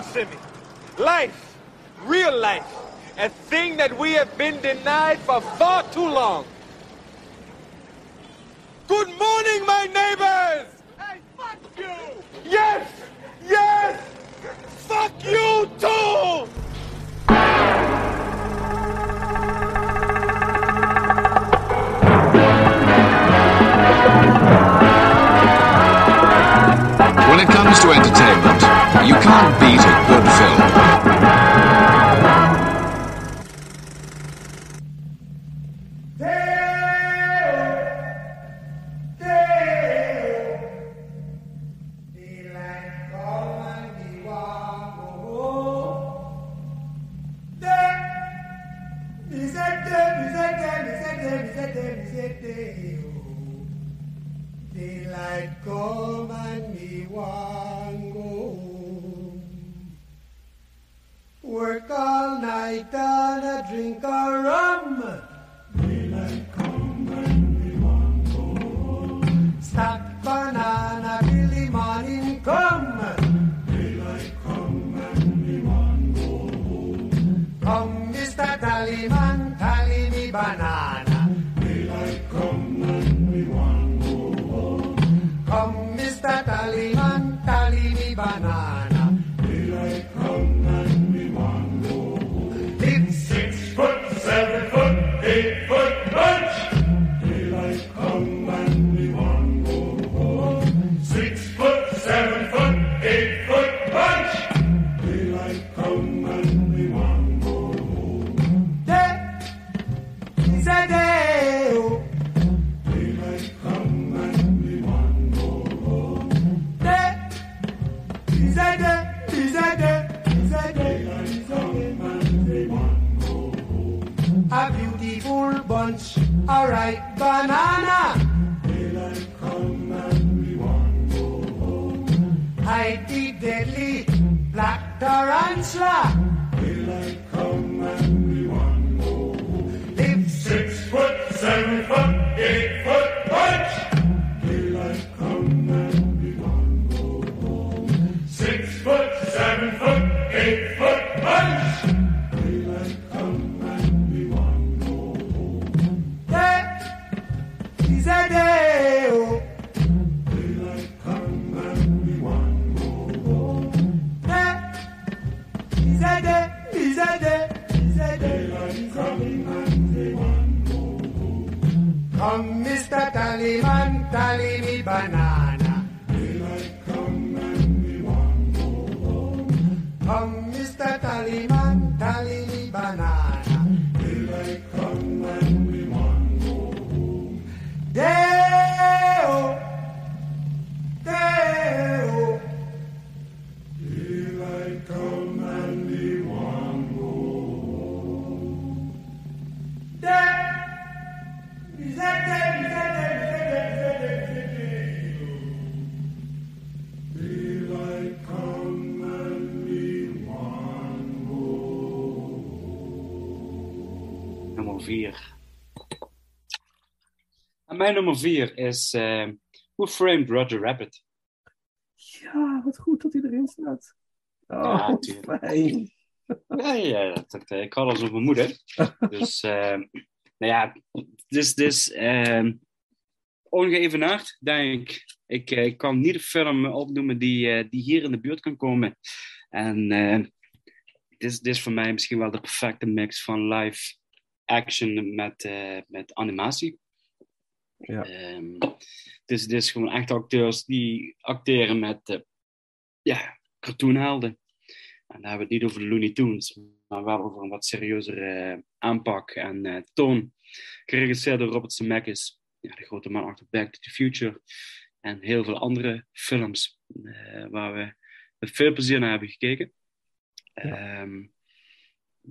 Listen, Simi. Life, real life, a thing that we have been denied for far too long. Good morning, my neighbors! Hey, fuck you! Yes! Yes! Fuck you too! When it comes to entertainment, you can't beat a good film. Nummer 4 is eh Who Framed Roger Rabbit? Ja, wat goed dat hij erin staat. Oh, Ja, fijn. Nee, ja, dat, dat, eh, ik had al zo mijn moeder. Dus, eh, nou ja, dus, dus uh, ongeëvenaard, denk ik. Ik, ik kan niet een film opnoemen die, die hier in de buurt kan komen. En dit, is, dit is voor mij misschien wel de perfecte mix van live action met, met animatie. Ja. Ehm, dus het is gewoon echt acteurs die acteren met eh, ja, cartoonhelden. En daar hebben we het niet over de Looney Tunes, maar wel over een wat serieuzere eh, aanpak en eh, toon. Geregisseerd door Robert Zemeckis, ja, de grote man achter Back to the Future. En heel veel andere films waar we met veel plezier naar hebben gekeken. Ehm,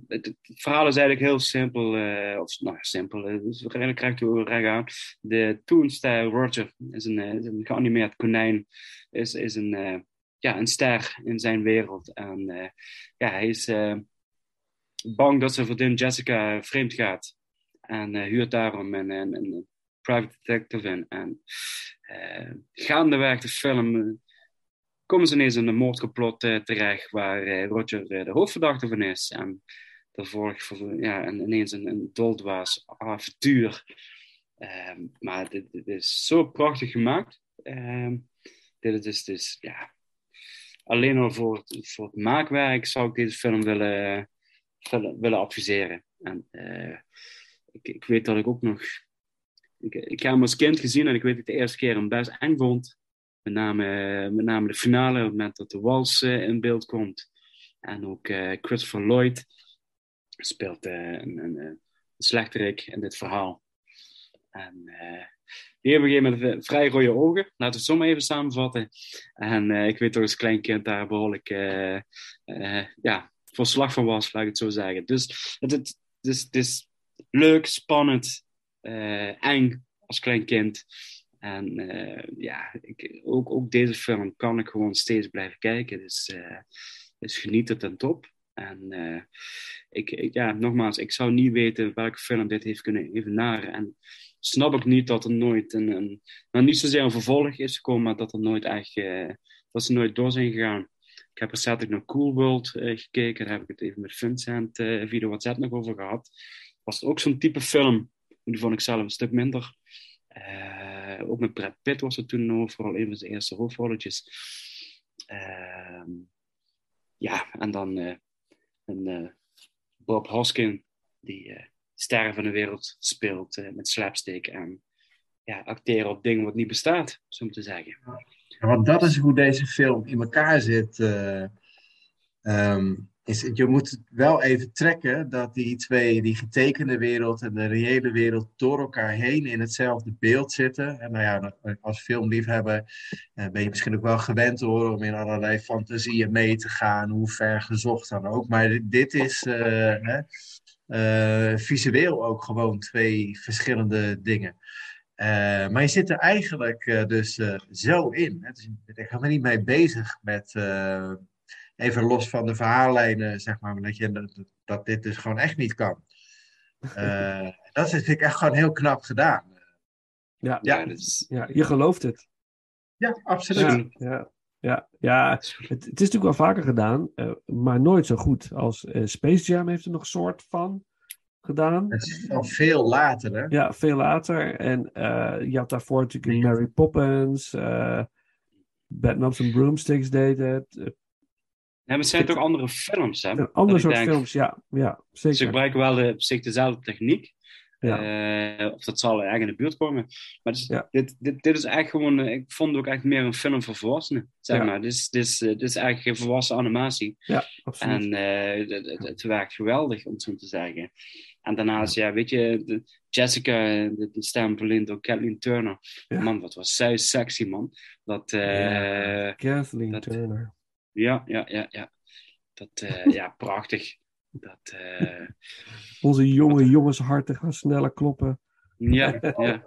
het, verhaal is eigenlijk heel simpel, eh, of nou simpel, eh, dus krijgt u recht aan. De Toonster Roger is een, eh, is een geanimeerd konijn, is, is een, ja, een ster in zijn wereld. En ja, hij is bang dat zijn vriendin Jessica vreemd gaat. En huurt daarom een, een, private detective in. En gaandeweg de film komen ze ineens in een moordcomplot eh, terecht waar eh, Roger eh, de hoofdverdachte van is. En er volgt voor- ja, en ineens een, een doldwaas avontuur. Ehm, maar dit, is zo prachtig gemaakt. Ehm, dit is dus, ja, alleen al voor het, voor het maakwerk zou ik deze film willen, willen, willen adviseren. En eh, ik, ik weet dat ik ook nog. Ik, ik heb hem als kind gezien en ik weet dat ik de eerste keer hem best eng vond. Met name, de finale, op het moment dat de wals eh, in beeld komt. En ook eh, Christopher Lloyd speelt eh, een, een, een slechterik in dit verhaal. En eh, die hebben vrij rode ogen. Laten we het zo maar even samenvatten. En ik weet toch als klein kind daar behoorlijk eh, eh, ja, voor slag van was, laat ik het zo zeggen. Dus het, het, is, het is leuk, spannend, eng als klein kind. En eh, ja, ik, ook, ook deze film kan ik gewoon steeds blijven kijken. Dus, eh dus genieten ten top. En eh, ik, ja, nogmaals, ik zou niet weten welke film dit heeft kunnen evenaren. En snap ik niet dat er nooit een, een nou niet zozeer een vervolg is gekomen, maar dat er nooit echt, dat ze nooit door zijn gegaan. Ik heb recentelijk naar Cool World gekeken, daar heb ik het even met Vincent via WhatsApp nog over gehad. Was ook zo'n type film, die vond ik zelf een stuk minder. Eh, ook met Brad Pitt was het toen vooral een van zijn eerste hoofdrolletjes. Ehm, ja, en dan eh, eh, Bob Hoskin, die sterren van de wereld speelt met slapstick en ja, acteren op dingen wat niet bestaat, zo om te zeggen. Want dat is hoe deze film in elkaar zit. ehm, je moet wel even trekken dat die twee, die getekende wereld en de reële wereld, door elkaar heen in hetzelfde beeld zitten. En nou ja, als filmliefhebber eh, ben je misschien ook wel gewend hoor, om in allerlei fantasieën mee te gaan, hoe ver gezocht dan ook. Maar dit, is eh, eh, visueel ook gewoon twee verschillende dingen. Maar je zit er eigenlijk dus zo in. Hè? Dus er niet mee bezig met, even los van de verhaallijnen, zeg maar, dat, je, dat, dat dit dus gewoon echt niet kan. Eh, dat is, ik echt gewoon heel knap gedaan. Ja, Ja. Ja, dat is, ja, je gelooft het. Ja, absoluut. Ja, ja, ja, ja. Het, het is natuurlijk wel vaker gedaan, eh, maar nooit zo goed als eh, Space Jam heeft er nog een soort van gedaan. Het is al veel later, hè? Ja, veel later. En eh, je had daarvoor natuurlijk Mary Poppins, eh Batman and Broomsticks deed het. Eh, ja, maar het zijn toch andere films, hè? Een ander soort denk, films, ja, ja Ze zeker. gebruiken wel de, op zich dezelfde techniek. Ja. Eh, of dat zal erg in de buurt komen. Maar dus, Ja. dit, dit, dit is echt gewoon, eh, ik vond het ook echt meer een film voor volwassenen. Zeg Ja. maar. Dit is, dit, is, eh, dit is eigenlijk geen volwassen animatie. Ja, absoluut. En eh, het, het, het werkt geweldig, om het zo te zeggen. En daarnaast, ja, weet je, de Jessica, de, de stem door Kathleen Turner. Man, wat was zij sexy, man. Dat, eh, Kathleen dat- Turner. Ja, ja, ja, ja. Dat, eh, ja, prachtig. Dat, eh, Onze jonge jongensharten gaan sneller kloppen. ja, ja.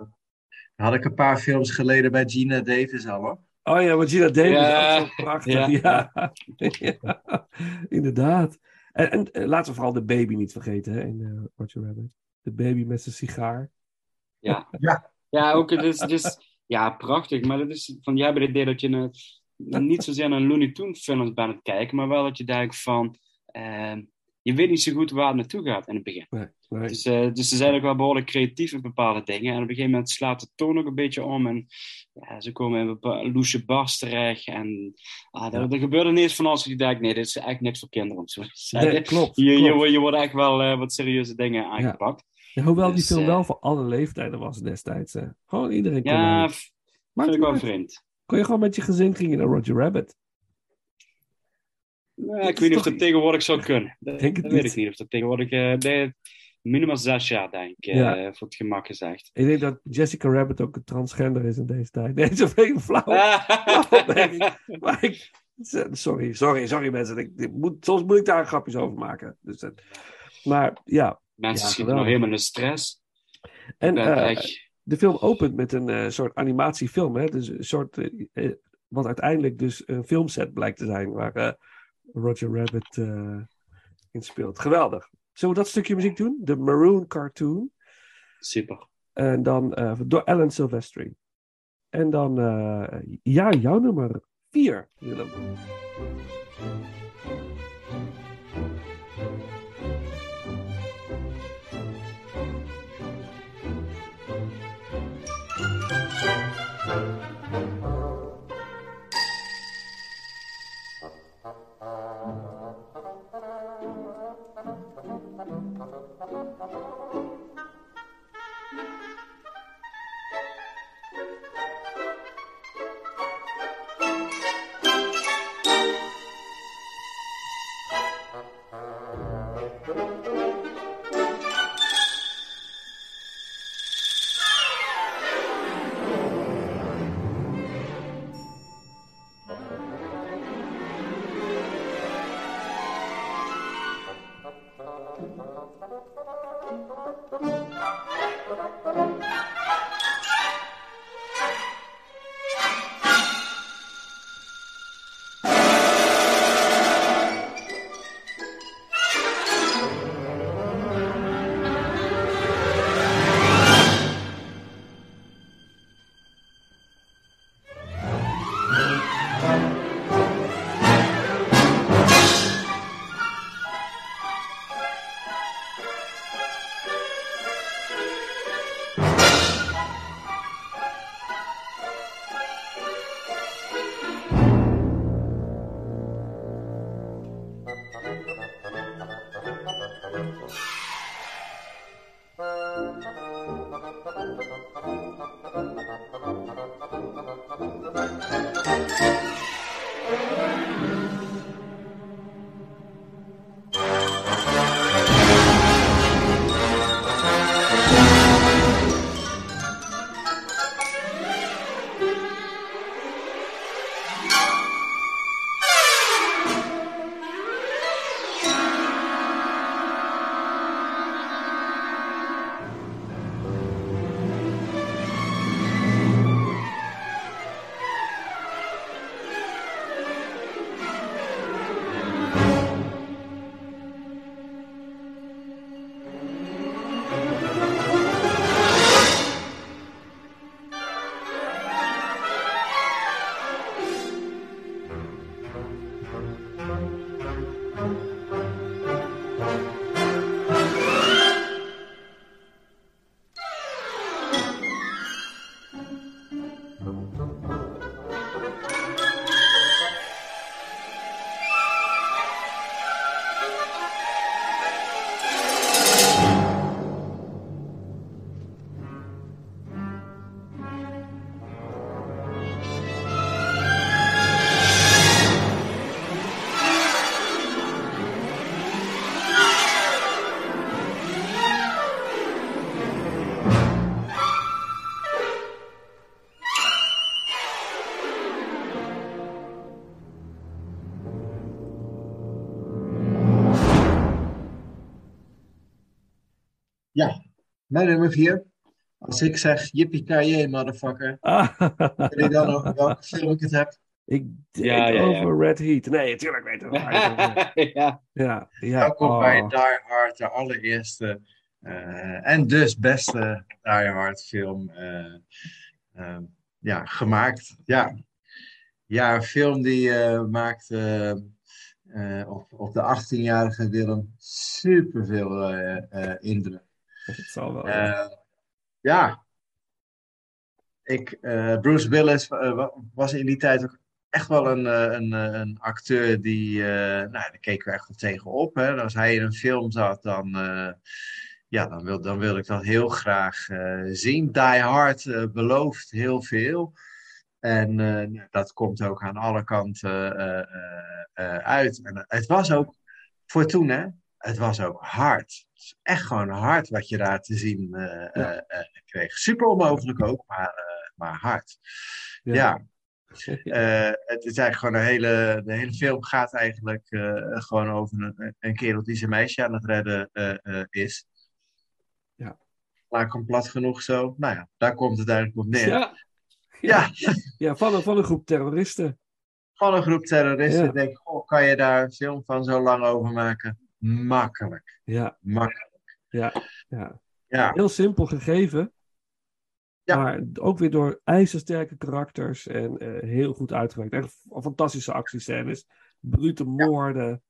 Had ik een paar films geleden bij Gina Davis al, hoor. Oh ja, want Gina Davis Ja, is ook zo prachtig. ja, Ja, Ja, inderdaad. En, en eh, laten we vooral de baby niet vergeten hè, in eh Roger Rabbit. De baby met zijn sigaar. Ja, Ja. ja ook het is, het is ja, prachtig. Maar het is van, jij hebt het idee dat je een, niet zozeer naar Looney Tunes films bent aan het kijken, maar wel dat je denkt van, ehm, je weet niet zo goed waar het naartoe gaat in het begin. Nee, nee. Dus, eh, dus ze zijn ook wel behoorlijk creatief in bepaalde dingen. En op een gegeven moment slaat de toon ook een beetje om. En ja, ze komen in bepaalde loesje bars terecht. En ah, er, er gebeurt ineens van alles. Die denkt, nee, dit is echt niks voor kinderen. Nee, klopt. je, je, klopt. wordt- je wordt echt wel eh, wat serieuze dingen aangepakt. Ja, hoewel die dus, film eh, wel voor alle leeftijden was destijds. Gewoon iedereen kon Ja, vind ik wel vreemd. Kon je gewoon met je gezin gingen naar Roger Rabbit. Het ik weet niet of dat tegenwoordig zou kunnen. Dat, Denk het dat weet niet. ik niet. Of dat tegenwoordig... eh nee, minimaal zes jaar, denk ik. eh, Ja. voor het gemak gezegd. Ik denk dat Jessica Rabbit ook een transgender is in deze tijd. Nee, zo ik flauw. opmerking. Maar ik, sorry, sorry, sorry mensen. Ik, ik moet, soms moet ik daar grapjes over maken. Dus, maar ja, Mensen Ja, schieten nog helemaal in de stress. en eh, echt- de film opent met een eh, soort animatiefilm. Hè? Dus een soort, eh, eh, wat uiteindelijk dus een filmset blijkt te zijn. Waar Roger Rabbit in speelt. Geweldig. Zullen we dat stukje muziek doen? De Maroon Cartoon. Super. En dan door Alan Silvestri. En dan, ja, jouw nummer 4, Willem. Mijn nummer vier. Als ik zeg yippie motherfucker. Ah, Weet je dan over welke film ik het heb? ik denk Ja, ja, ja. over Red Heat. Nee, natuurlijk weet ik het. ja. Ja, ja. Welkom oh. bij Die Hard, de allereerste eh, en dus beste Die Hard film eh, eh, ja, gemaakt. Ja. ja, een film die eh, maakte eh, op, op de 18-jarige Willem superveel eh eh indruk. Eh, ja. Ik, eh, Bruce Willis eh, wa- was in die tijd ook echt wel een, een, een acteur die, nou, daar keken we echt wel tegenop. Hè. Als hij in een film zat, dan, ja, dan, wil, dan wil ik dat heel graag zien. Die Hard belooft heel veel. En dat komt ook aan alle kanten uit. En het was ook, voor toen hè, het was ook hard. Het is echt gewoon hard wat je daar te zien eh, Ja. eh, eh, kreeg. Super onmogelijk ook, maar, maar hard. Ja. Ja, het is eigenlijk gewoon een hele, de hele film gaat eigenlijk gewoon over een, een kerel die zijn meisje aan het redden is. Ja. Maak hem plat genoeg zo. Nou ja, daar komt het eigenlijk op neer. Ja. ja. Ja, van een, van een groep terroristen. van een groep terroristen. Ja. Denk, goh, kan je daar een film van zo lang over maken? Makkelijk. Ja, Makkelijk. ja, ja. Ja, Heel simpel gegeven. Ja. Maar ook weer door ijzersterke karakters en eh, heel goed uitgewerkt. Echt fantastische actiescènes. Brute moorden.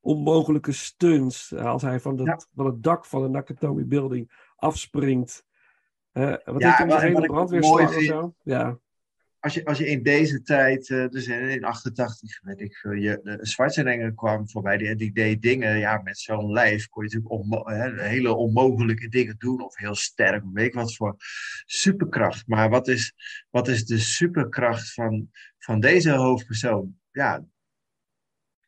Onmogelijke stunts. Als hij van, dat, Ja. van het dak van de Nakatomi Building afspringt. Eh, wat Ja, heeft hij een brandweerslag of zo? Ja. Als je, als je in deze tijd, eh, dus in in 88, weet ik veel, je, de Schwarzenegger kwam voorbij, die, die deed dingen, ja, met zo'n lijf kon je natuurlijk hele onmogelijke dingen doen, of heel sterk, weet ik wat voor superkracht. Maar wat is, wat is de superkracht van, van deze hoofdpersoon? Ja,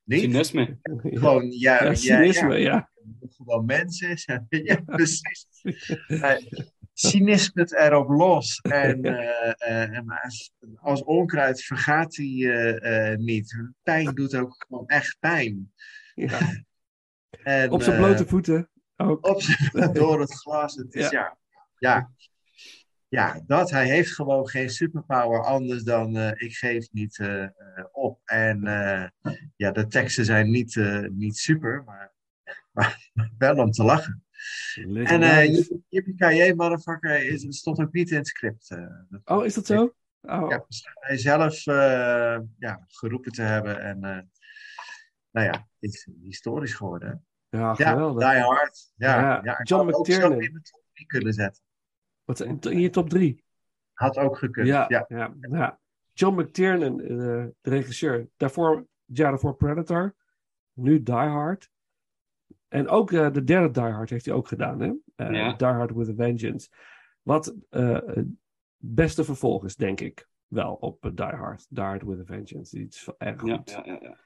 niet. Cynisme. Gewoon, ja, Ja, ja, ja. gewoon mensen is. ja, precies. Cynisme erop los. En, eh, eh, en als, onkruid vergaat hij eh, niet. Pijn doet ook gewoon echt pijn. Ja. En, Op zijn blote voeten. Ook. op door het glas. Het is, ja. Ja, ja. dat. Hij heeft gewoon geen superpower anders dan ik geef niet op. En ja, de teksten zijn niet, niet super, maar, maar wel om te lachen. En uh, Legendarisch. Yippie motherfucker is, stond ook niet in het script. eh. Oh, is dat zo? Oh. Ja, hij zelf eh, ja, geroepen te hebben. En nou ja, is historisch geworden. Ja, Ja, geweldig. Die Hard. Ja, Ja, ja. John McTiernan. in de top 3 kunnen zetten. Wat, in je top drie? Had ook gekund. Ja, Ja. ja. Ja, John McTiernan, eh, de regisseur. Daarvoor, jaar daarvoor Predator. Nu Die Hard. En ook eh, de derde Die Hard heeft hij ook gedaan. Hè? Eh, Ja. Die Hard with a Vengeance. Wat eh, het beste vervolg is, denk ik. Wel op Die Hard. Die Hard with a Vengeance. Die is erg goed. Ja, ja, ja. ja.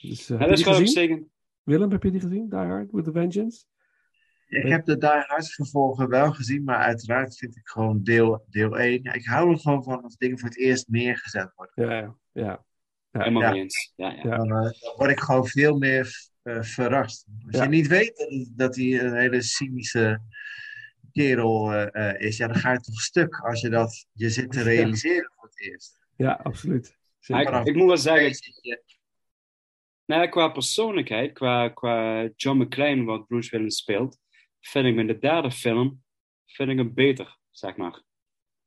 Dus, eh, Ja, dat je is gewoon gezien? Willem, heb je die gezien? Die Hard with a Vengeance? Ik heb de Die Hard vervolgen wel gezien, maar uiteraard vind ik gewoon deel, deel 1. Ja, ik hou er gewoon van als dingen voor het eerst neergezet worden. Ja, ja. ja. Helemaal Ja. eens. Ja, ja. Ja. Dan, dan word ik gewoon veel meer eh, verrast. Als Ja. je niet weet dat hij, een hele cynische kerel eh, eh, is, ja, dan ga je toch stuk als je dat je zit te realiseren voor het eerst. ja, absoluut. Ik, ik moet wel zeggen, nou, qua persoonlijkheid, qua, qua John McClane, wat Bruce Willis speelt, vind ik hem in de derde film vind ik hem beter, zeg maar.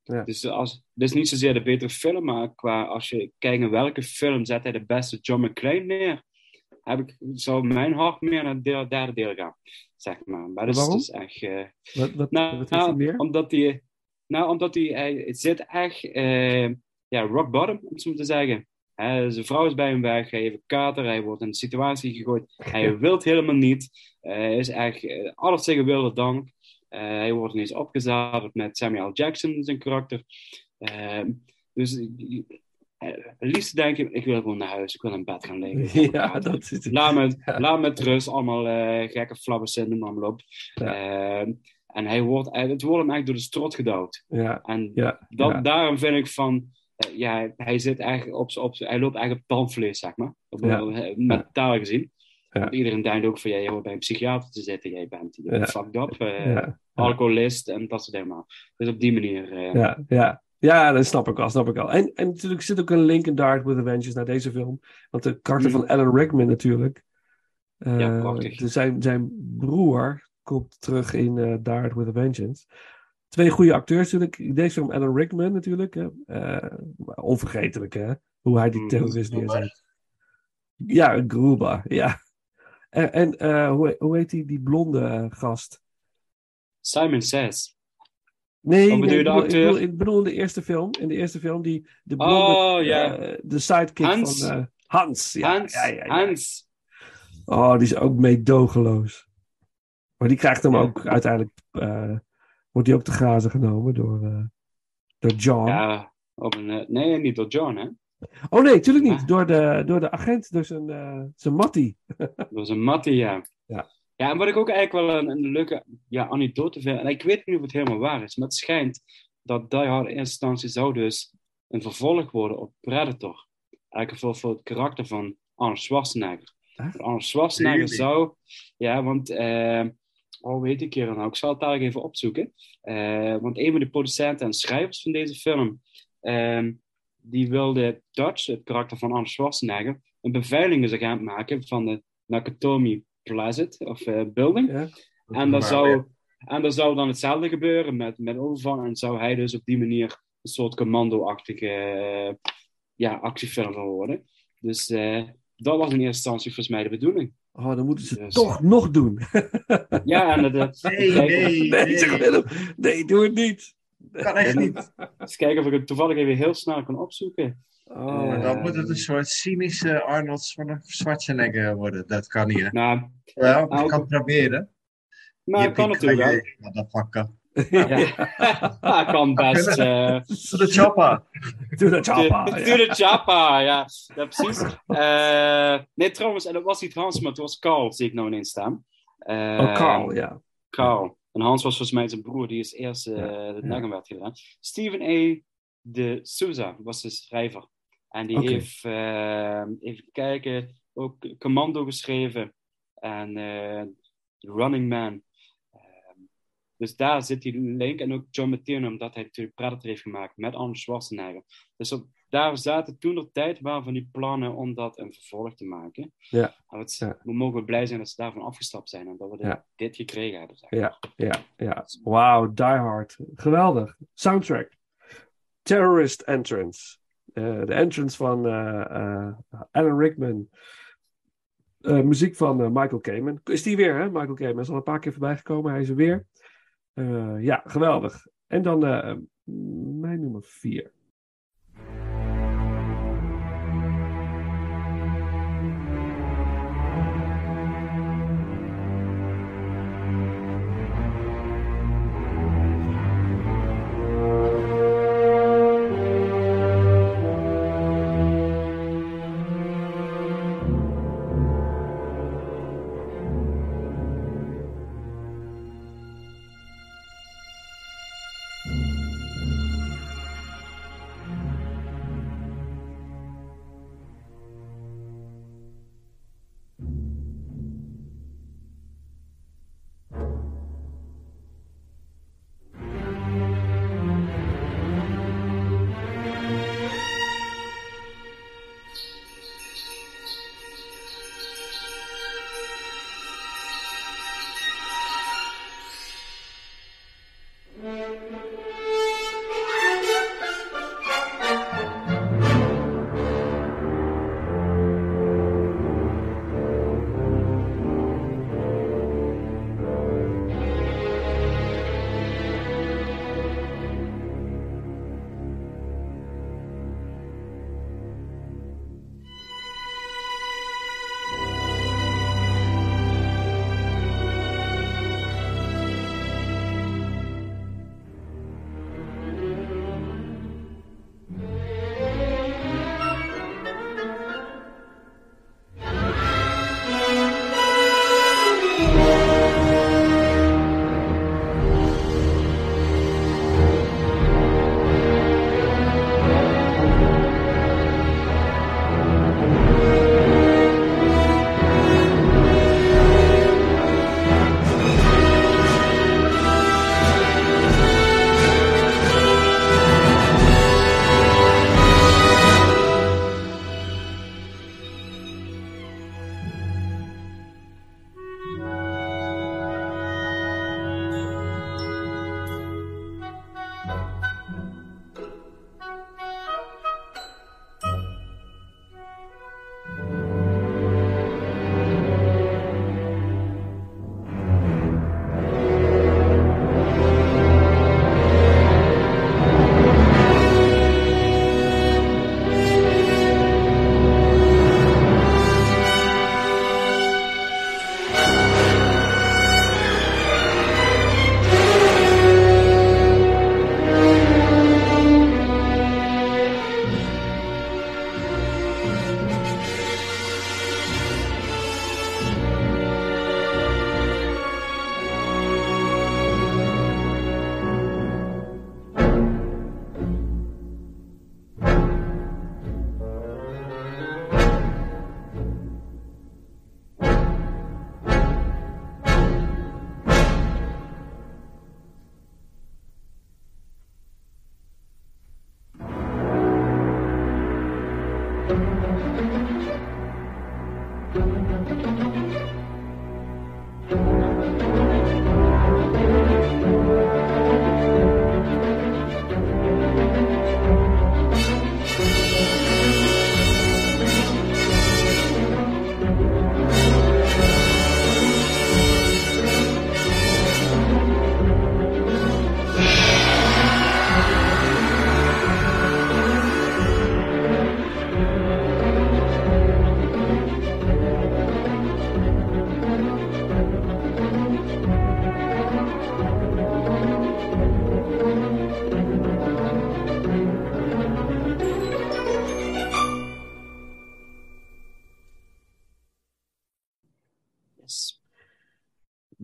Ja. Dus als, is niet zozeer de betere film, maar qua, als je kijkt naar welke film zet hij de beste John McClane neer, heb ik, zou mijn hart meer naar het derde deel gaan, zeg maar. Maar dat is Waarom? dus echt... eh, Wat, wat, nou, wat hij meer? omdat hij, nou, omdat hij, hij zit echt, eh, ja, rock bottom, om het zo te zeggen. Zijn vrouw is bij hem weg, hij heeft een kater, hij wordt in een situatie gegooid. Hij wil het helemaal niet. Eh, Hij is echt alles tegen wilde dank. Hij wordt ineens opgezadeld met Samuel. Jackson, zijn karakter. Eh, dus liefst denk ik, ik wil gewoon naar huis, ik wil in bed gaan liggen. Ja, dat is. Laat me, Ja. laat me met rust, allemaal eh, gekke flabbersen, noem maar, op. Ja. Eh, en hij wordt, het wordt hem echt door de strot gedouwd. Ja, En ja, dat, daarom vind ik van, eh, ja, hij zit eigenlijk op, op, hij loopt eigenlijk op tandvlees, zeg maar. Eh, Mentaal gezien. Want iedereen denkt ook van, ja, je hoort bij een psychiater te zitten, jij bent fucked up, eh, alcoholist en dat soort dingen. Dus op die manier, eh, Ja, ja. Ja, dat snap ik wel, snap ik wel. En, en natuurlijk zit ook een link in Dark with Avengers naar deze film. Want de karakter Mm. van Alan Rickman natuurlijk. eh, Ja, prachtig. de- zijn, zijn broer komt terug in eh Dark with Avengers. Twee goede acteurs natuurlijk. In deze film Alan Rickman natuurlijk. Hè. Eh, onvergetelijk hè. Hoe hij die Mm. terrorist neerzet. Ja, Gruba, ja. En, en eh, hoe, hoe heet die, die blonde gast? Simon Says. Nee, Wat bedoel je, de bedoel, ik, bedoel, ik bedoel in de eerste film. In de eerste film, die de blonde, Oh, eh, de sidekick Hans. van eh, Hans. Ja, Hans, ja, ja, ja. Hans. Oh, die is ook meedogenloos. Maar die krijgt hem ook uiteindelijk, eh, wordt die ook te grazen genomen door, eh, door John. Ja, op een, eh, nee, niet door John, hè. Oh nee, tuurlijk niet. Door de, door de agent, door zijn, eh zijn mattie. Was een Mattie, ja. Ja. Ja, en wat ik ook eigenlijk wel een, een leuke ja, anekdote vind, en ik weet niet of het helemaal waar is, maar het schijnt dat Die Hard in instantie zou dus een vervolg worden op Predator. Eigenlijk voor, voor het karakter van Arnold Schwarzenegger. Echt? Arnold Schwarzenegger Really? zou, ja, want, eh, oh, weet ik hier nou, ik zal het daar even opzoeken. Eh, want een van de producenten en schrijvers van deze film, ehm, die wilde Dutch, het karakter van Arnold Schwarzenegger, een beveiligingsagent maken van de Nakatomi Plaza, of eh, building. Ja. En dan zou En zou dan hetzelfde gebeuren met, met overval. En zou hij dus op die manier een soort commando-achtige eh, ja, actiefilm van worden. Dus eh, dat was in eerste instantie volgens mij de bedoeling. Oh, dan moeten ze het Dus- toch nog doen. Ja, dat, Nee, nee, nee, zeg nee. Willem. Nee, doe het niet. Kan echt niet. eens kijken of ik het toevallig even heel snel kan opzoeken. Oh, Dan moet het een soort cynische Arnold Schwarzenegger worden. Dat kan niet, hè? Nou, Wel, je Nou, kan het proberen. dat kan natuurlijk wel. Dat pakken. Ja, kan best. eh To the chopper. Doe dat, Chapa. Doe de Chapa, ja. ja precies. Eh, nee, trouwens, en dat was niet Hans, maar het was Carl, zie ik nou ineens staan. Eh, Oh, Carl, ja. Carl. En Hans was volgens mij zijn broer, die is eerst eh Ja, het ja. nagen werd gedaan. Steven A. de Souza was de schrijver. En die Oké. heeft, eh, even kijken, ook Commando geschreven. En eh, Running Man. Ehm, dus daar zit die link. En ook John McTiernan, omdat hij natuurlijk Predator heeft gemaakt met Arnold Schwarzenegger. Dus op, daar zaten toen de tijd waar van die plannen om dat een vervolg te maken. Ja. En het- Ja. We mogen blij zijn dat ze daarvan afgestapt zijn en dat we dit, Ja. dit gekregen hebben. Zeg. Ja, ja, ja. Wauw, Die Hard. Geweldig. Soundtrack. Terrorist Entrance. Eh, de entrance van eh, eh, Alan Rickman. Muziek van Michael Kamen. Is die weer, hè? Michael Kamen is al een paar keer voorbij gekomen. Hij is er weer. Ja, geweldig. En dan mijn nummer vier.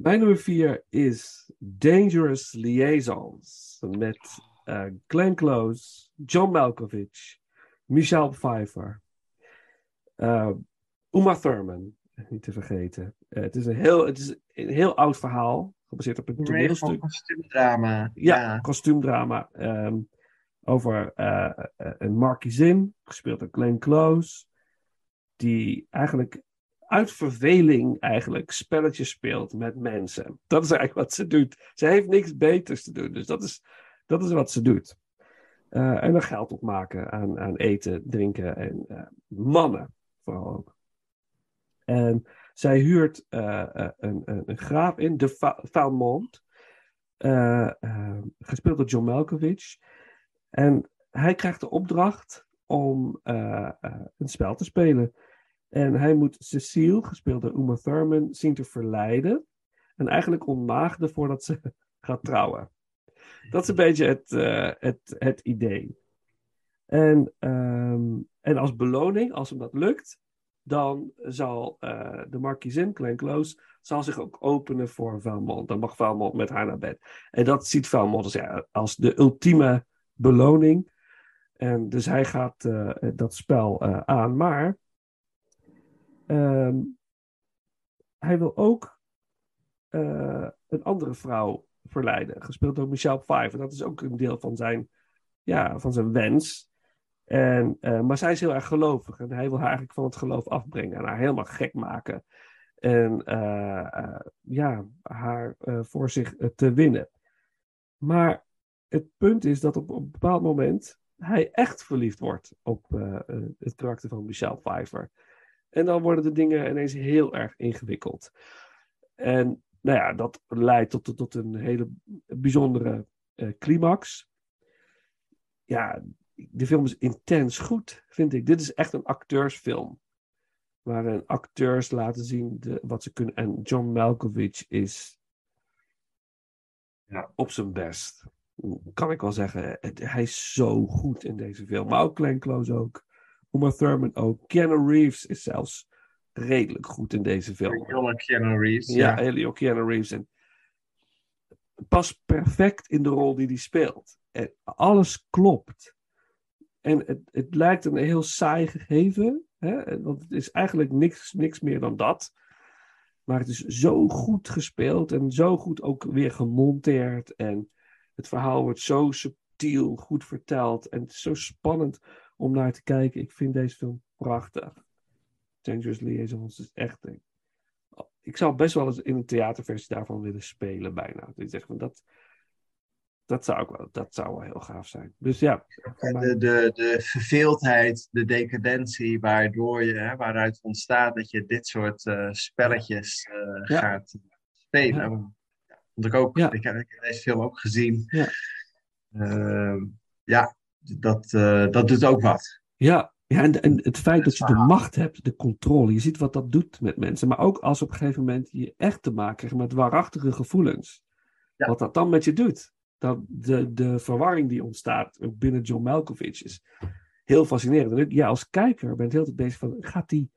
Mijn nummer vier is Dangerous Liaisons. Met eh, Glenn Close, John Malkovich, Michelle Pfeiffer, eh, Uma Thurman, niet te vergeten. Eh, het, is een heel, het is een heel oud verhaal, gebaseerd op een toneelstuk. kostuumdrama. Ja, kostuumdrama. ehm, over een markiezin, gespeeld door Glenn Close, die eigenlijk uit verveling eigenlijk spelletjes speelt met mensen. Dat is eigenlijk wat ze doet. Ze heeft niks beters te doen, dus dat is, dat is wat ze doet. Eh, en dan geld opmaken aan, aan eten, drinken en eh, mannen vooral ook. En zij huurt eh, een, een, een graaf in, de Va- Valmont, eh, eh, gespeeld door John Malkovich. En hij krijgt de opdracht om een spel te spelen. En hij moet Cecile, gespeeld door Uma Thurman, zien te verleiden. En eigenlijk ontmaagden voordat ze gaat trouwen. Dat is een beetje het, eh, het, het idee. En, ehm, en als beloning, als hem dat lukt, dan zal eh, de markiezin, Glenn Close, zal zich ook openen voor Valmont. Dan mag Valmont met haar naar bed. En dat ziet Valmont als, ja, als de ultieme beloning. En dus hij gaat eh, dat spel aan. Maar ehm, hij wil ook eh, een andere vrouw verleiden. Gespeeld door Michelle Pfeiffer. Dat is ook een deel van zijn, ja, van zijn wens. En, eh, maar zij is heel erg gelovig. En hij wil haar eigenlijk van het geloof afbrengen. En haar helemaal gek maken. En eh, ja, haar voor zich te winnen. Maar het punt is dat op, op een bepaald moment hij echt verliefd wordt op het karakter van Michelle Pfeiffer. En dan worden de dingen ineens heel erg ingewikkeld. En nou ja, dat leidt tot, tot een hele bijzondere eh, climax. Ja, de film is intens goed, vind ik. Dit is echt een acteursfilm. Waarin acteurs laten zien de, wat ze kunnen. En John Malkovich is Ja. op zijn best. Kan ik wel zeggen. Het- hij is zo goed in deze film. Maar ook Glenn Close ook. Uma Thurman ook. Keanu Reeves is zelfs redelijk goed in deze film. Jonge Keanu Reeves. Ja, Ja. Helio Keanu Reeves. En past perfect in de rol die hij speelt. En alles klopt. En het, het lijkt een heel saai gegeven. Hè? Want het is eigenlijk niks, niks meer dan dat. Maar het is zo goed gespeeld. En zo goed ook weer gemonteerd. En het verhaal wordt zo subtiel goed verteld. En het is zo spannend om naar te kijken. Ik vind deze film prachtig. Dangerous Liaisons is echt een ik zou best wel eens in een theaterversie daarvan willen spelen, bijna. Dus van dat, dat, zou ook wel, dat zou wel heel gaaf zijn. Dus ja, De, de, de verveeldheid, de decadentie, waardoor je, hè, waaruit ontstaat dat je dit soort eh, spelletjes eh, Ja. gaat spelen. Ja. Vond ik ook. Ik, heb, ik heb deze film ook gezien. Ja. Ehm, ja, dat, eh, dat doet ook wat. ja, ja en, en het feit dat je de macht hebt, de controle, je ziet wat dat doet met mensen. Maar ook als op een gegeven moment je echt te maken krijgt met waarachtige gevoelens. Ja. Wat dat dan met je doet. Dat de, de verwarring die ontstaat ook binnen John Malkovich is heel fascinerend. En ik, ja, als kijker ben ik heel tijd bezig van, gaat hij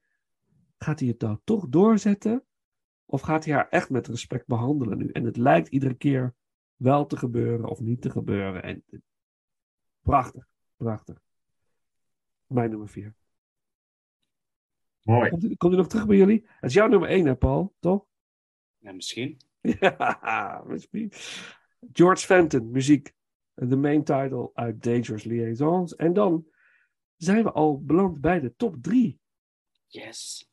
gaat het nou toch doorzetten? Of gaat hij haar echt met respect behandelen nu? En het lijkt iedere keer wel te gebeuren of niet te gebeuren. En, prachtig, prachtig. Mijn nummer vier. Mooi. Komt, u- komt u nog terug bij jullie? Het is jouw nummer één, hè, Paul? Toch? Ja, misschien. Ja, misschien. George Fenton, muziek. De main title uit Dangerous Liaisons. En dan zijn we al beland bij de top drie. Yes.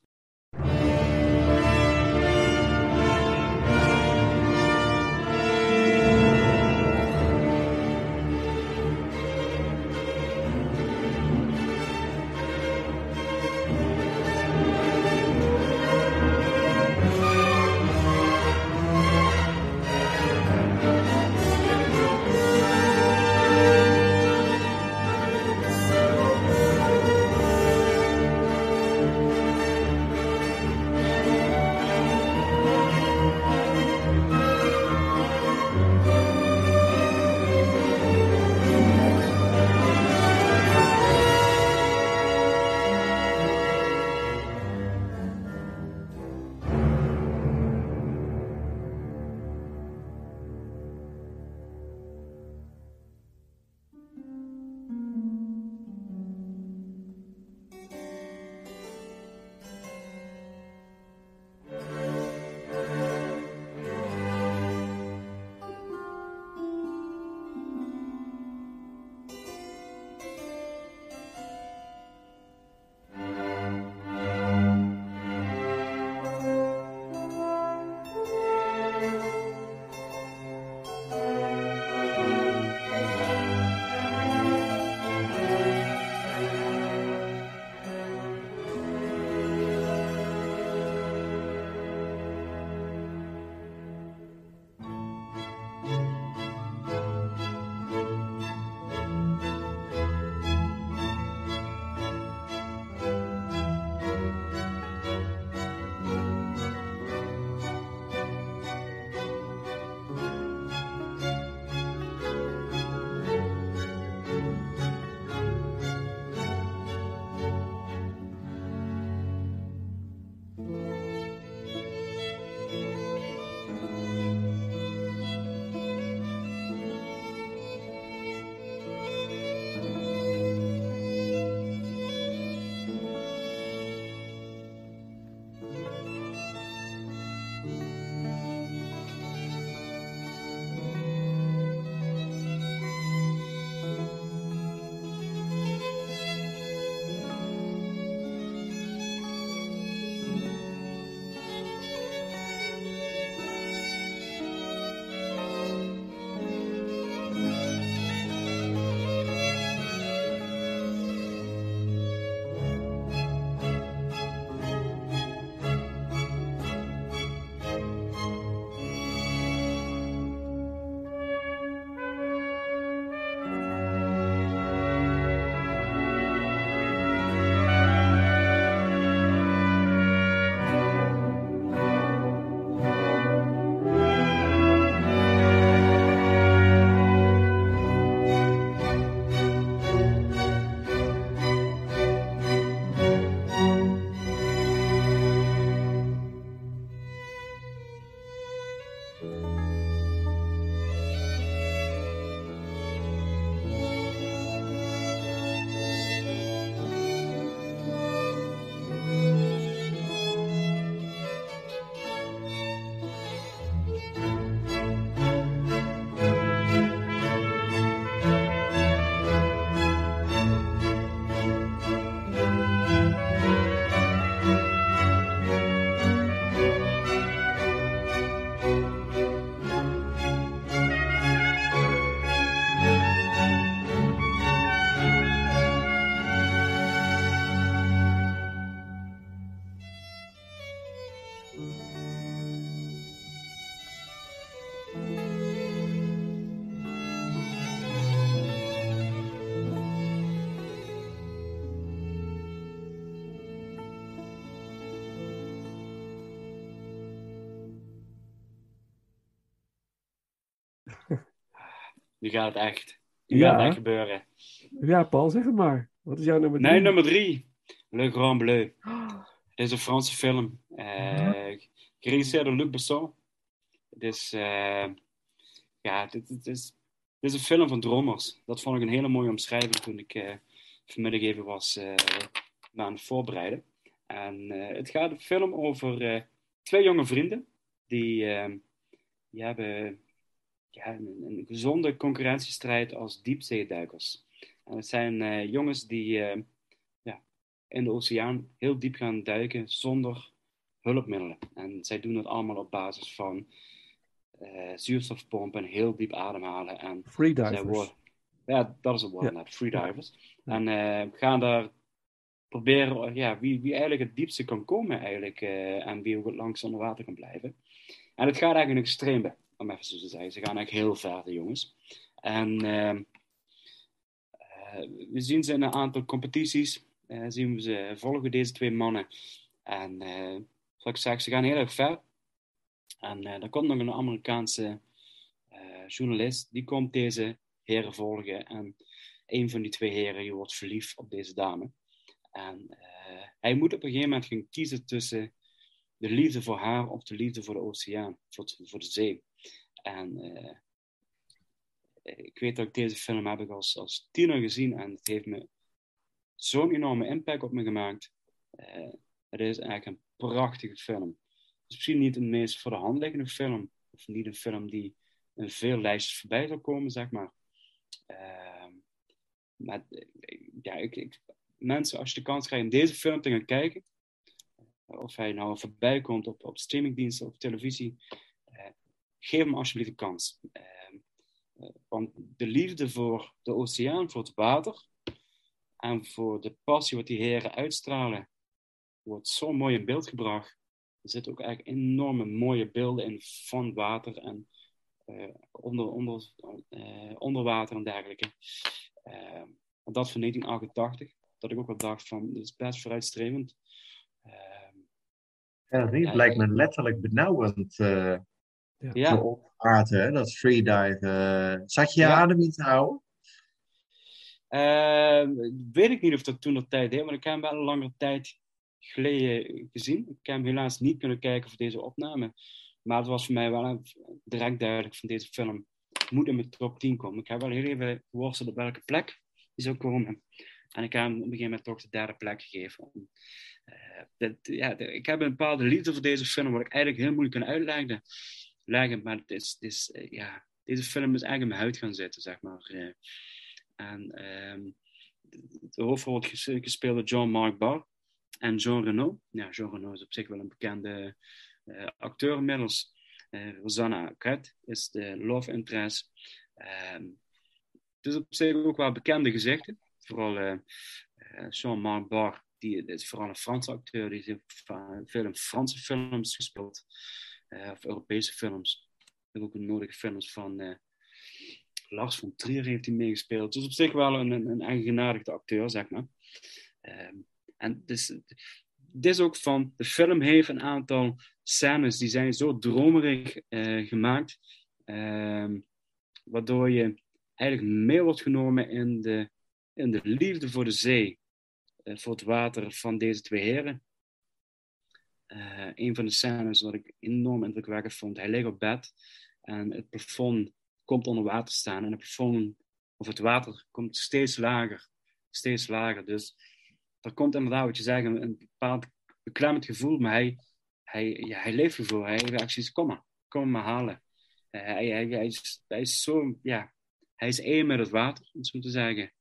Nu gaat het echt. Nu Ja. gaat het echt gebeuren. Ja, Paul, zeg het maar. Wat is jouw nummer drie? Nee, nummer drie. Le Grand Bleu. Dit is een Franse film. eh geregisseerd door Luc Besson. Het is, eh, ja, dit, dit is, dit is een film van dromers. Dat vond ik een hele mooie omschrijving toen ik eh, vanmiddag even was me aan het voorbereiden. En het gaat een film over twee jonge vrienden. Die, die hebben ja, een, een gezonde concurrentiestrijd als diepzeeduikers. En het zijn eh, jongens die eh, ja, in de oceaan heel diep gaan duiken zonder hulpmiddelen. En zij doen dat allemaal op basis van eh, zuurstofpompen en heel diep ademhalen. En Freedivers. worden, ja, dat is het woord, inderdaad, freedivers. En gaan daar proberen ja, wie, wie eigenlijk het diepste kan komen eigenlijk, en wie ook het langst onder water kan blijven. En het gaat eigenlijk een extreem, om even zo te zeggen. Ze gaan eigenlijk heel ver, de jongens. En ehm, eh, we zien ze in een aantal competities, eh, zien we ze volgen deze twee mannen. En eh, zoals ik zeg, ze gaan heel erg ver. En dan komt nog een Amerikaanse journalist, die komt deze heren volgen. En een van die twee heren wordt verliefd op deze dame. En hij moet op een gegeven moment gaan kiezen tussen de liefde voor haar of de liefde voor de oceaan, voor de zee. En eh, ik weet dat ik deze film heb ik als, als tiener gezien en het heeft me zo'n enorme impact op me gemaakt. Eh, het is eigenlijk een prachtige film. Het is misschien niet een meest voor de hand liggende film, of niet een film die in veel lijstjes voorbij zal komen, zeg maar. Ehm, maar eh, ja, mensen, als je de kans krijgt om deze film te gaan kijken, of hij nou voorbij komt op, op streamingdiensten of televisie, geef hem alsjeblieft een kans. Ehm, eh, want de liefde voor de oceaan, voor het water en voor de passie wat die heren uitstralen, wordt zo mooi in beeld gebracht. Er zitten ook eigenlijk enorme mooie beelden in van water en eh, onder, onder, eh, onder water en dergelijke. Eh, en dat van 1988, dat ik ook wel dacht van, dit is best vooruitstrevend. Eh, Ja, dat Ja, lijkt me letterlijk benauwend. Ja, water, hè, dat freedive. eh. zat je je Ja. adem in te houden? Eh, weet ik niet of dat toen de tijd deed, want ik heb hem wel een langere tijd geleden gezien. Ik heb hem helaas niet kunnen kijken voor deze opname. Maar het was voor mij wel een- direct duidelijk van deze film moet in mijn top 10 komen. Ik heb wel heel even geworsteld op welke plek die zou komen. En ik heb hem op een gegeven moment toch de derde plek gegeven. Eh, dit- ja, ik heb een bepaalde liefde voor deze film, wat ik eigenlijk heel moeilijk kan uitleggen. Leggen, maar het is, eh, ja, deze film is eigenlijk in mijn huid gaan zitten, zeg maar. eh. En ehm, de, de hoofdrol wordt ges- gespeeld door Jean-Marc Barr en Jean Reno. Ja, Jean Reno is op zich wel een bekende eh, acteur inmiddels. Rosanna Arquette is de love interest. Ehm, het is op zich ook wel bekende gezichten. Vooral Jean-Marc Barr, die is vooral een Franse acteur. Die heeft veel in Franse films gespeeld. Eh, of Europese films. Heeft ook een nodige films van eh, Lars von Trier heeft hij meegespeeld. Dus op zich wel een, een, een acteur, zeg maar. Ehm, en dus, dit ook van, de film heeft een aantal scènes die zijn zo dromerig eh, gemaakt, ehm, waardoor je eigenlijk mee wordt genomen in de, in de liefde voor de zee, voor het water van deze twee heren. Eh, een van de scènes wat ik enorm indrukwekkend vond, hij ligt op bed en het plafond komt onder water staan en het plafond of het water komt steeds lager, steeds lager. Dus er komt inderdaad, wat je zegt, een, bepaald beklemmend gevoel, maar hij, hij, ja, hij leeft ervoor. Hij heeft echt zoiets, kom maar, kom maar halen. Eh, hij, hij, hij, is, hij is zo, ja, hij is één met het water, om het zo te zeggen.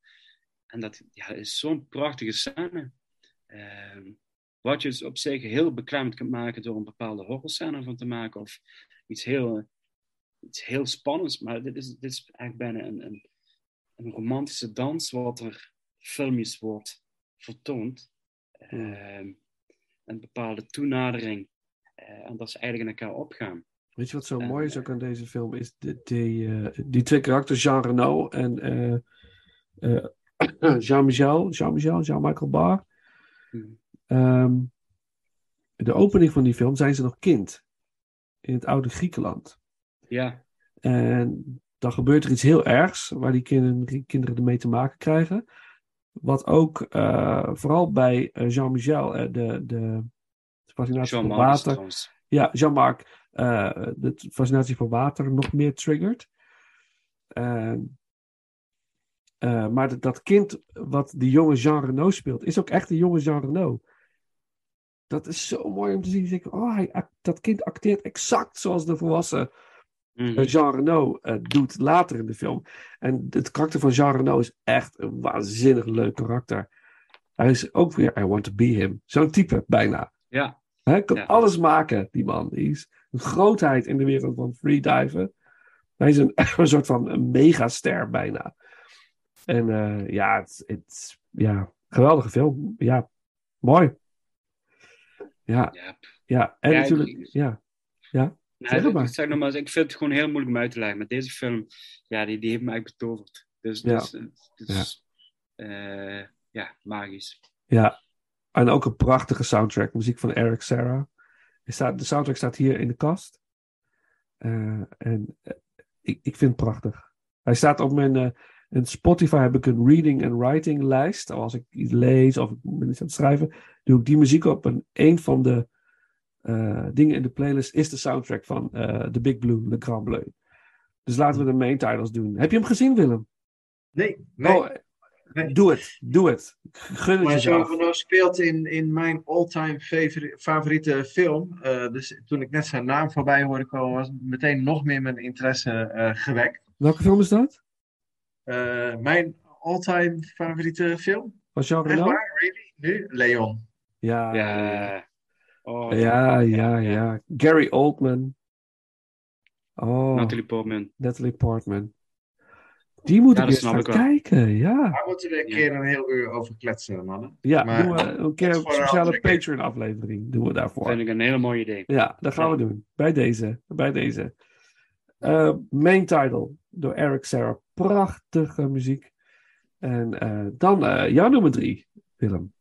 En dat ja, is zo'n prachtige scène. Ehm, wat je dus op zich heel beklemmend kunt maken door een bepaalde horrorscène van te maken, of iets heel, iets heel spannends. Maar dit is, dit is eigenlijk bijna een, een, een romantische dans, wat er filmisch wordt vertoond. Ehm, een bepaalde toenadering. eh, en dat ze eigenlijk in elkaar opgaan. Weet je wat zo En, mooi is eh, ook aan deze film? Is de, die, eh, die twee karakters, Jean Reno en eh, eh, Jean-Michel, Jean-Michel, Jean-Michael Barr. Hmm. Ehm, de opening van die film zijn ze nog kind. In het oude Griekenland. Ja, En dan gebeurt er iets heel ergs waar die kinderen, kinderen ermee te maken krijgen. Wat ook eh, vooral bij eh, Jean-Michel, eh, de, de fascinatie Jean voor water. Ja, Jean-Marc, de fascinatie voor water nog meer triggert. Maar dat, dat kind wat die jonge Jean Reno speelt, is ook echt een jonge Jean Reno. Dat is zo mooi om te zien. Oh, hij, dat kind acteert exact zoals de volwassen Mhm. eh, Jean Reno eh, doet later in de film. En het karakter van Jean Reno is echt een waanzinnig leuk karakter. Hij is ook weer I want to be him. Zo'n type, bijna. Ja, Hij kan Ja. alles maken, die man. Hij is een grootheid in de wereld van freediven. Hij is een, een soort van een megaster bijna. En eh, ja, het, het, ja, geweldige film. Ja, mooi. Ja, ja. ja. en Ja, natuurlijk, ik- ja. Nee, Zeg het maar. ik, zeg nog maar, ik vind het gewoon heel moeilijk om uit te leggen. Maar deze film, ja, die, die heeft mij echt betoverd. Dus, Ja. dus ja, magisch. Ja, en ook een prachtige soundtrack. Muziek van Eric Serra. Er staat, de soundtrack staat hier in de kast. Eh, en ik, ik vind het prachtig. Hij staat op mijn in Spotify heb ik een reading and writing lijst. Als ik iets lees of ik ben iets aan het schrijven, doe ik die muziek op. En een van de eh, dingen in de playlist is de soundtrack van eh The Big Blue, Le Grand Bleu. Dus laten we de main titles doen. Heb je hem gezien, Willem? Nee, nee. Oh, nee. doe het. Doe het. Gun het Maar jezelf. Reno speelt in, in mijn all-time favori- favoriete film. Eh, dus toen ik net zijn naam voorbij hoorde komen, was meteen nog meer mijn interesse gewekt. Welke film is dat? Eh, mijn all-time favoriete film? Van Jean Reno? waar? Really? Nu? Leon. Ja, Ja. Oh, ja, ja, ja. Gary Oldman. Oh, Natalie Portman. Natalie Portman. Die moet Ja, ik dat eens gaan kijken, ja. Daar moeten we een keer een heel uur over kletsen, mannen. Ja, Maar- doen we een keer dat een speciale andere keer. Patreon aflevering. Doen we daarvoor. Vind ik een hele mooi idee. Ja, dat gaan we doen. Bij deze. Bij deze. Eh, main title door Eric Serra. Prachtige muziek. En eh, dan eh, jouw nummer drie, Willem.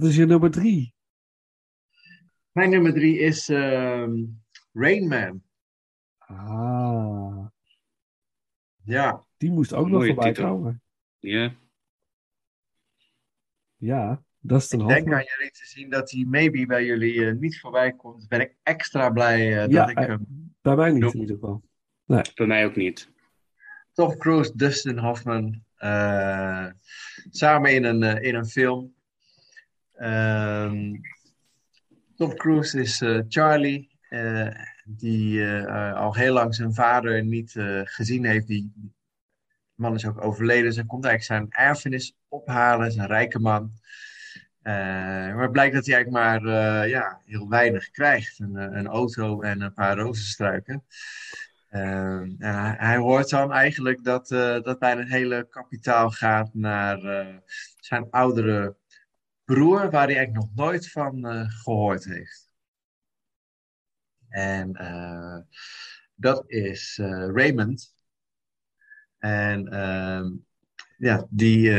Wat is je nummer drie? Mijn nummer drie is ehm Rain Man. Ah, Ja, die moest ook nog voorbij titel. komen. Ja, Ja, Dustin ik denk aan jullie te zien dat hij maybe bij jullie eh, niet voorbij komt. Ben ik extra blij eh, Ja, dat ik eh, hem Bij mij niet in ieder geval. bij mij ook niet. Tom Cruise, Dustin Hoffman, eh, samen in een, in een film. Ehm, Tom Cruise is eh, Charlie, eh, die eh, al heel lang zijn vader niet gezien heeft. Die, man is ook overleden, dus komt eigenlijk zijn erfenis ophalen, een rijke man. Maar het blijkt dat hij eigenlijk maar ja, heel weinig krijgt. Een, een auto en een paar rozenstruiken. Ehm, en hij, hoort dan eigenlijk dat, eh, dat bijna het hele kapitaal gaat naar zijn oudere broer, waar hij eigenlijk nog nooit van eh, gehoord heeft. En eh, dat is eh, Raymond. En ehm, ja, die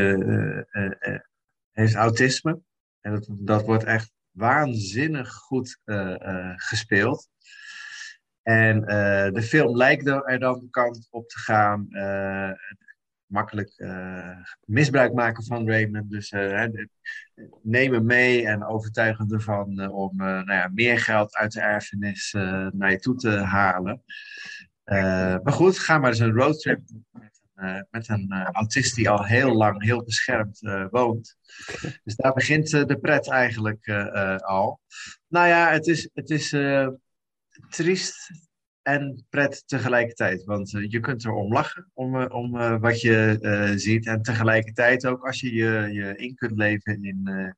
heeft autisme. En dat, dat wordt echt waanzinnig goed gespeeld. En de film lijkt er dan kant op te gaan. Makkelijk eh, misbruik maken van Raymond. Dus eh, neem hem mee en overtuig hem ervan eh, om nou ja, meer geld uit de erfenis naar je toe te halen. Maar goed, ga maar eens een roadtrip met een, met een autist die al heel lang heel beschermd woont. Dus daar begint de pret eigenlijk al. Nou ja, het is, het is triest en pret tegelijkertijd. Want eh, je kunt er om lachen, om, eh, om eh, wat je ziet. En tegelijkertijd ook als je je, je in kunt leven in,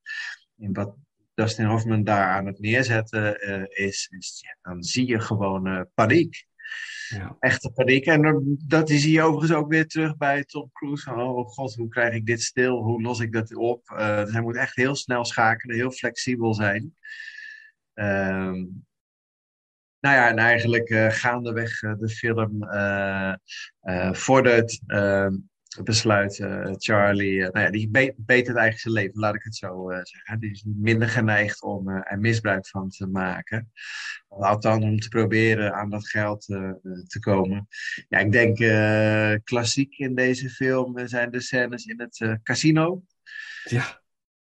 in wat Dustin Hoffman daar aan het neerzetten is, is ja, dan zie je gewoon paniek. Ja. Echte paniek. En dat zie je overigens ook weer terug bij Tom Cruise. Van, oh god, hoe krijg ik dit stil? Hoe los ik dat op? Dus hij moet echt heel snel schakelen, heel flexibel zijn. Ehm, nou ja, en eigenlijk eh, gaandeweg eh, de film eh vordert besluit Charlie, nou ja, die be- beter het eigenlijk zijn leven, laat ik het zo zeggen. Die is minder geneigd om er misbruik van te maken. Althans, om te proberen aan dat geld te komen. Ja, ik denk klassiek in deze film zijn de scènes in het casino. Ja,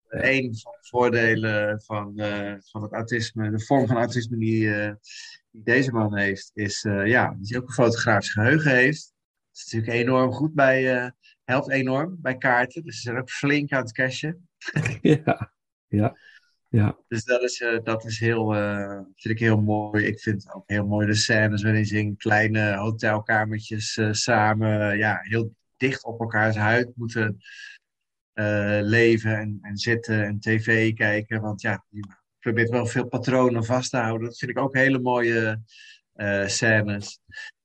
een van de voordelen van, eh, van het autisme, de vorm van autisme die, eh, die deze man heeft, is uh, ja, dat hij ook een fotografisch geheugen heeft. Dat is natuurlijk enorm goed bij, helpt enorm bij kaarten. Dus ze zijn ook flink aan het cashen. ja, ja, ja. Dus dat is, dat is heel, vind ik heel mooi. Ik vind ook heel mooi de scènes waarin ze in kleine hotelkamertjes samen, ja, heel dicht op elkaars huid moeten uh, leven en, en zitten en tv kijken. Want ja, je probeert wel veel patronen vast te houden. Dat vind ik ook hele mooie uh, scènes.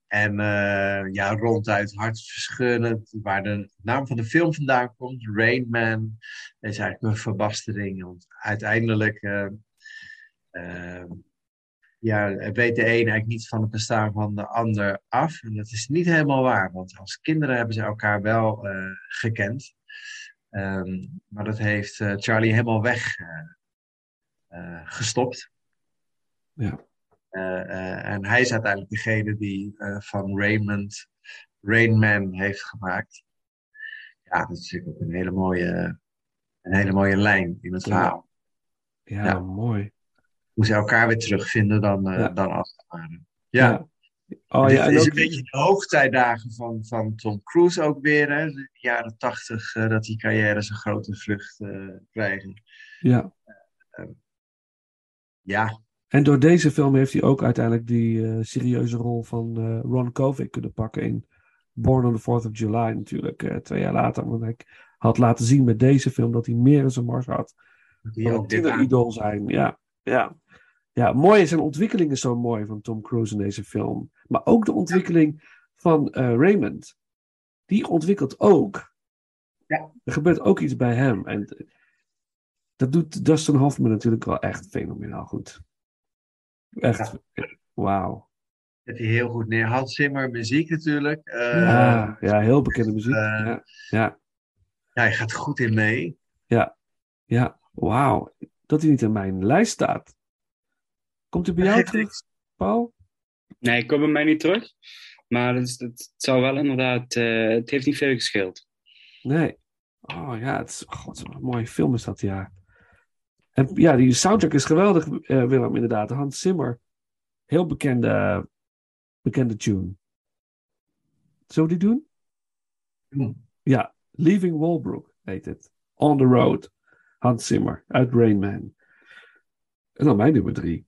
En uh, ja, ronduit hartverscheurend. Waar de naam van de film vandaan komt, Rain Man, is eigenlijk een verbastering. Want uiteindelijk ja, weet de een eigenlijk niet van het bestaan van de ander af. En dat is niet helemaal waar, want als kinderen hebben ze elkaar wel gekend. Ehm, maar dat heeft uh, Charlie helemaal weg uh, gestopt. Ja. en hij is uiteindelijk degene die van Raymond Rainman heeft gemaakt. Ja, dat is natuurlijk ook een hele mooie, een hele mooie lijn in het verhaal. Ja, ja. mooi. Hoe ze elkaar weer terugvinden dan, ja. dan als het Ja. Oh, ja, is een beetje de hoogtijdagen van, van Tom Cruise ook weer. Hè? De jaren tachtig, uh, dat die carrières een grote vlucht uh, krijgen. Ja. Uh, ja. En door deze film heeft hij ook uiteindelijk die serieuze rol van Ron Kovic kunnen pakken in Born on the 4th of July natuurlijk. twee jaar later. Want hij had laten zien met deze film dat hij meer in zijn mars had. Die ook dit idool zijn. Ja, ja. Ja, mooi zijn ontwikkeling is zo mooi van Tom Cruise in deze film. Maar ook de ontwikkeling van uh, Raymond. Die ontwikkelt ook. Ja. Er gebeurt ook iets bij hem. En dat doet Dustin Hoffman natuurlijk wel echt fenomenaal goed. Echt, ja. wauw. Dat hij heel goed neer. Hans Zimmer, muziek natuurlijk. Uh, ja, ja, heel bekende muziek. Uh, ja, ja. ja, hij gaat goed in mee. Ja, ja, wauw. Dat hij niet in mijn lijst staat. Komt hij bij jou terug, Paul? Nee, ik kom bij mij niet terug. Maar het, het zou wel inderdaad... Uh, het heeft niet veel gescheeld. Nee. Oh ja, het is, God, wat een mooie film is dat, ja. En ja, die soundtrack is geweldig, uh, Willem, inderdaad. Hans Zimmer. Heel bekende, bekende tune. Zullen we die doen? Hmm. Ja, Leaving Walbrook heet het. On the Road. Hans Zimmer uit Rain Man. En dan mijn nummer drie.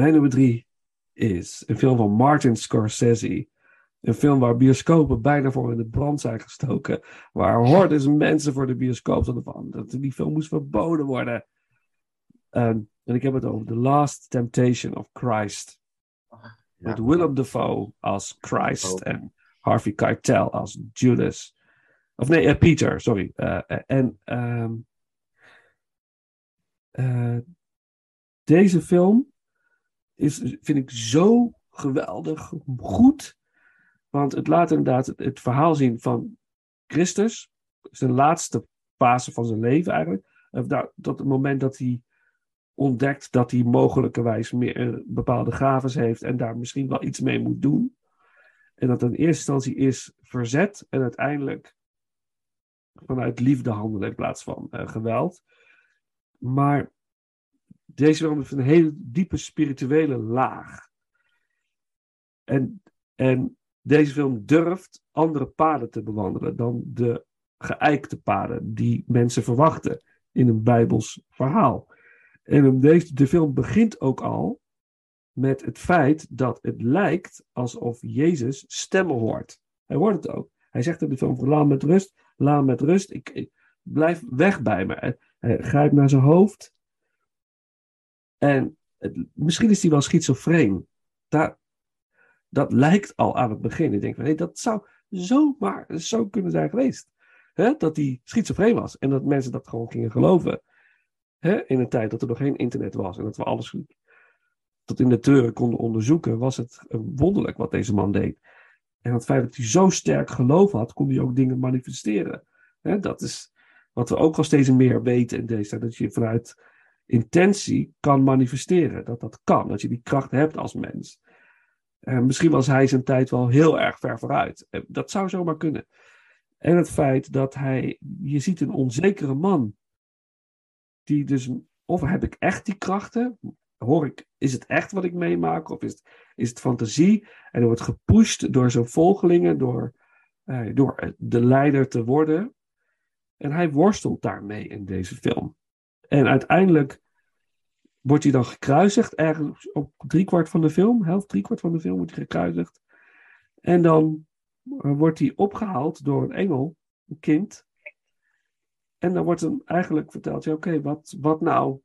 Mijn nummer drie is een film van Martin Scorsese. Een film waar bioscopen bijna voor in de brand zijn gestoken. Waar hordes mensen voor de bioscoop stonden van. Dat die film moest verboden worden. Ehm, en ik heb het over The Last Temptation of Christ. Met Willem Dafoe als Christ Oh. en Harvey Keitel als Judas. Of nee, eh, Peter, sorry. Eh, eh, en ehm, eh, deze film is, vind ik zo geweldig goed. Want het laat inderdaad het, verhaal zien van Christus. Zijn laatste fase van zijn leven eigenlijk. Of tot het moment dat hij ontdekt dat hij mogelijkerwijs meer eh, bepaalde gaven heeft en daar misschien wel iets mee moet doen. En dat in eerste instantie is verzet en uiteindelijk vanuit liefde handelen in plaats van eh, geweld. Maar deze film heeft een hele diepe spirituele laag. En, en deze film durft andere paden te bewandelen dan de geëikte paden die mensen verwachten in een Bijbels verhaal. En deze, de film begint ook al met het feit dat het lijkt alsof Jezus stemmen hoort. Hij hoort het ook. Hij zegt in de film: Laat me met rust, laat me met rust. Ik, ik blijf weg bij me. Hij, hij grijpt naar zijn hoofd. En het- misschien is hij wel schizofreen. Daar, dat lijkt al aan het begin. Ik denk van, hé, dat zou zomaar zo kunnen zijn geweest. Hè? Dat hij schizofreen was. En dat mensen dat gewoon gingen geloven. Hè? In een tijd dat er nog geen internet was. En dat we alles tot in de teuren konden onderzoeken. Was het wonderlijk wat deze man deed. En het feit dat hij zo sterk geloof had, kon hij ook dingen manifesteren. Dat is wat we ook al steeds meer weten in deze tijd. Dat je vanuit intentie kan manifesteren. Dat dat kan. Dat je die kracht hebt als mens. En misschien was hij zijn tijd wel heel erg ver vooruit. Eh, Dat zou zomaar kunnen. En het feit dat hij, je ziet een onzekere man, die dus, of heb ik echt die krachten? Hoor ik, is het echt wat ik meemaak? Of is het, is het fantasie? En wordt gepusht door zijn volgelingen, door, eh, door de leider te worden. En hij worstelt daarmee in deze film. En uiteindelijk wordt hij dan gekruisigd, ergens op driekwart van de film, helft driekwart van de film wordt hij gekruisigd. En dan eh, wordt hij opgehaald door een engel, een kind. En dan wordt hem eigenlijk verteld, ja, oké, wat, wat nou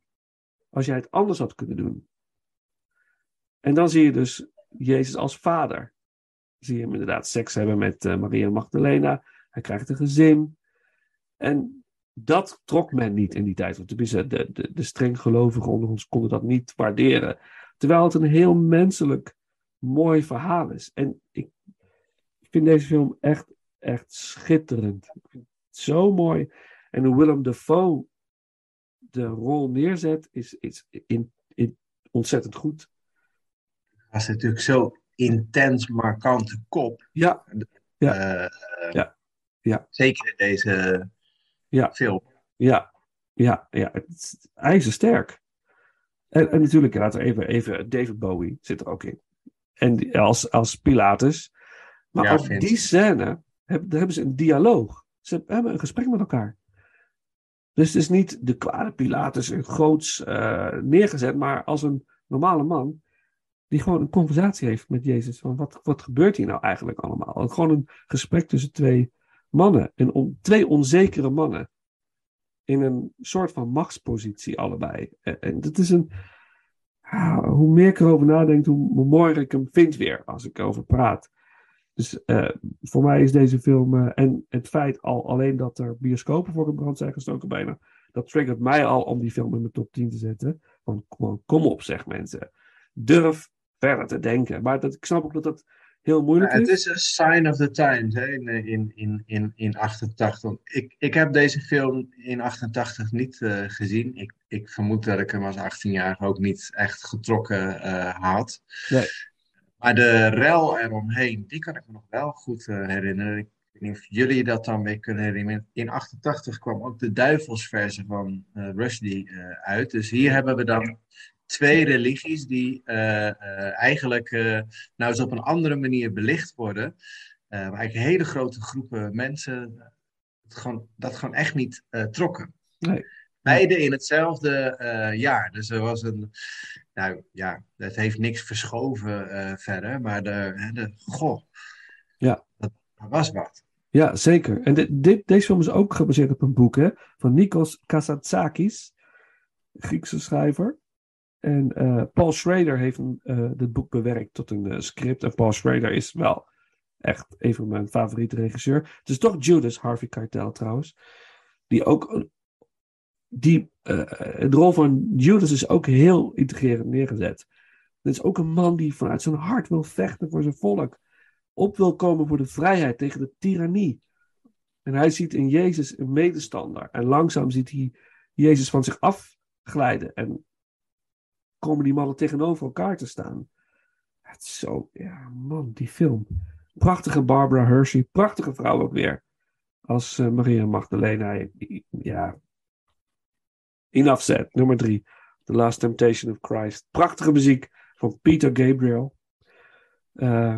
als jij het anders had kunnen doen? En dan zie je dus Jezus als vader. Zie je hem inderdaad seks hebben met eh, Maria Magdalena. Hij krijgt een gezin. En dat trok men niet in die tijd. Want tenminste, de, de, de streng gelovigen onder ons konden dat niet waarderen. Terwijl het een heel menselijk, mooi verhaal is. En ik vind deze film echt, echt schitterend. Ik vind het zo mooi. En hoe Willem Dafoe de rol neerzet, is, is in, in ontzettend goed. was natuurlijk zo intens markante kop. Ja, Ja. Eh, Ja. Ja. Zeker in deze Ja. film. Ja, ja, ja. Het is ijzersterk. En, en natuurlijk, laten we even, even, David Bowie zit er ook in. En als, als Pilatus. Maar Ja, vind die scène, heb, daar hebben ze een dialoog. Ze hebben een gesprek met elkaar. Dus het is niet de kwade Pilatus in groots eh, neergezet, maar als een normale man die gewoon een conversatie heeft met Jezus. Van wat, wat gebeurt hier nou eigenlijk allemaal? Gewoon een gesprek tussen twee mannen. En twee onzekere mannen. In een soort van machtspositie allebei. En, dat is een... ah, hoe meer ik erover nadenk, hoe, mooier ik hem vind weer als ik erover praat. Dus eh, voor mij is deze film... eh, en het feit al alleen dat er bioscopen voor in brand zijn gestoken bijna... Dat triggert mij al om die film in mijn top 10 te zetten. Gewoon, kom op zeg mensen. Durf verder te denken. Maar dat, ik snap ook dat dat heel moeilijk Ja, het is. een sign of the times hè, in, in, in, in, in 88. Want ik, ik heb deze film in 88 niet eh, gezien. Ik, ik vermoed dat ik hem als 18-jarige ook niet echt getrokken eh, had. Nee. Maar de rel eromheen, die kan ik me nog wel goed eh, herinneren. Ik weet niet of jullie dat dan mee kunnen herinneren. In 88 kwam ook de duivelsversie van Rushdie uit. Dus hier hebben we dan twee religies die eh, eh, eigenlijk eh, nou eens op een andere manier belicht worden. waar eigenlijk hele grote groepen mensen het gewoon, dat gewoon echt niet trokken. Nee. Beide in hetzelfde jaar. Dus er was een. Nou ja, het heeft niks verschoven verder. Maar de, de. Goh. Ja. Dat, dat was wat. Ja, zeker. En dit, dit, deze film is ook gebaseerd op een boek hè, van Nikos Kazantzakis, Griekse schrijver. En eh, Paul Schrader heeft een, eh, boek bewerkt tot een eh, script. En Paul Schrader is wel echt een van mijn favoriete regisseur. Het is toch Judas, Harvey Keitel trouwens. Die ook. Die, de rol van Judas is ook heel integrerend neergezet. Het is ook een man die vanuit zijn hart wil vechten voor zijn volk. Op wil komen voor de vrijheid tegen de tirannie. En hij ziet in Jezus een medestander. En langzaam ziet hij Jezus van zich afglijden. En komen die mannen tegenover elkaar te staan. Het is zo, ja man, die film. Prachtige Barbara Hershey, prachtige vrouw ook weer. Als eh, Maria Magdalena. Ja. Enough said. Nummer drie. The Last Temptation of Christ. Prachtige muziek van Peter Gabriel. Eh,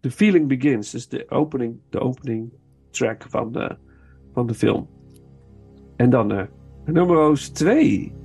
The Feeling Begins is de opening, de opening track van de, van de film. En dan eh nummer 2.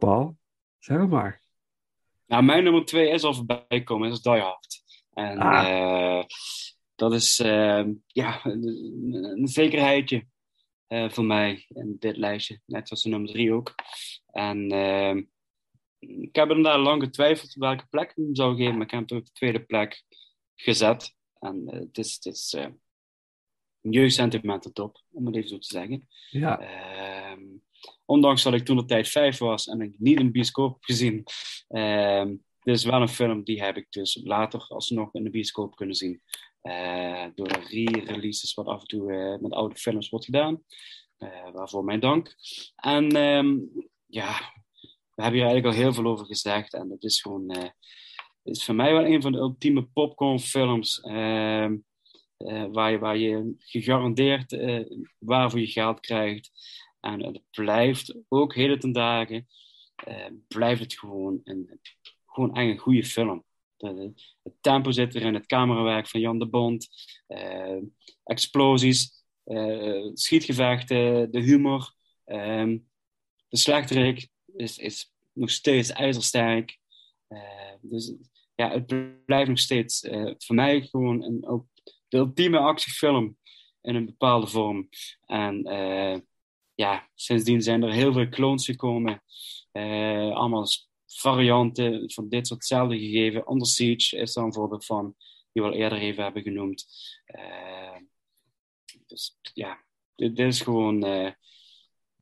Paul. Zeg maar. Nou, mijn nummer twee is al voorbij gekomen, dat is Die Hard. En Ah. eh, dat is eh, ja, een, een zekerheidje eh, voor mij in dit lijstje. Net zoals de nummer drie ook. En ik heb inderdaad lang getwijfeld welke plek ik hem zou geven, maar ik heb hem op de tweede plek gezet. En het is, het is een jeugdsentiment top, om het even zo te zeggen. Ja, Ehm, ondanks dat ik toen de tijd vijf was en ik niet een bioscoop heb gezien. ehm dit is wel een film die heb ik dus later alsnog in de bioscoop kunnen zien. Eh, door de re-releases wat af en toe eh, met oude films wordt gedaan. Eh, waarvoor mijn dank. En ehm, ja, we hebben hier eigenlijk al heel veel over gezegd. En het is gewoon... is voor mij wel een van de ultieme popcornfilms. ehm eh, waar, je, waar je gegarandeerd eh, waar voor je geld krijgt. En het blijft ook heden ten dagen, eh, blijft het gewoon een, gewoon echt goede film. Het tempo zit erin, het camerawerk van Jan de Bond, eh, explosies, eh, schietgevechten, de humor. ehm, de slechterik is, is nog steeds ijzersterk. Eh, dus ja, het blijft nog steeds eh, voor mij gewoon een, ook de ultieme actiefilm in een bepaalde vorm. En ja, sindsdien zijn er heel veel clones gekomen. Eh, allemaal varianten van dit soortzelfde gegeven. Under Siege is daar een voorbeeld van, die we al eerder even hebben genoemd. Eh, dus ja, dit, dit is gewoon, eh,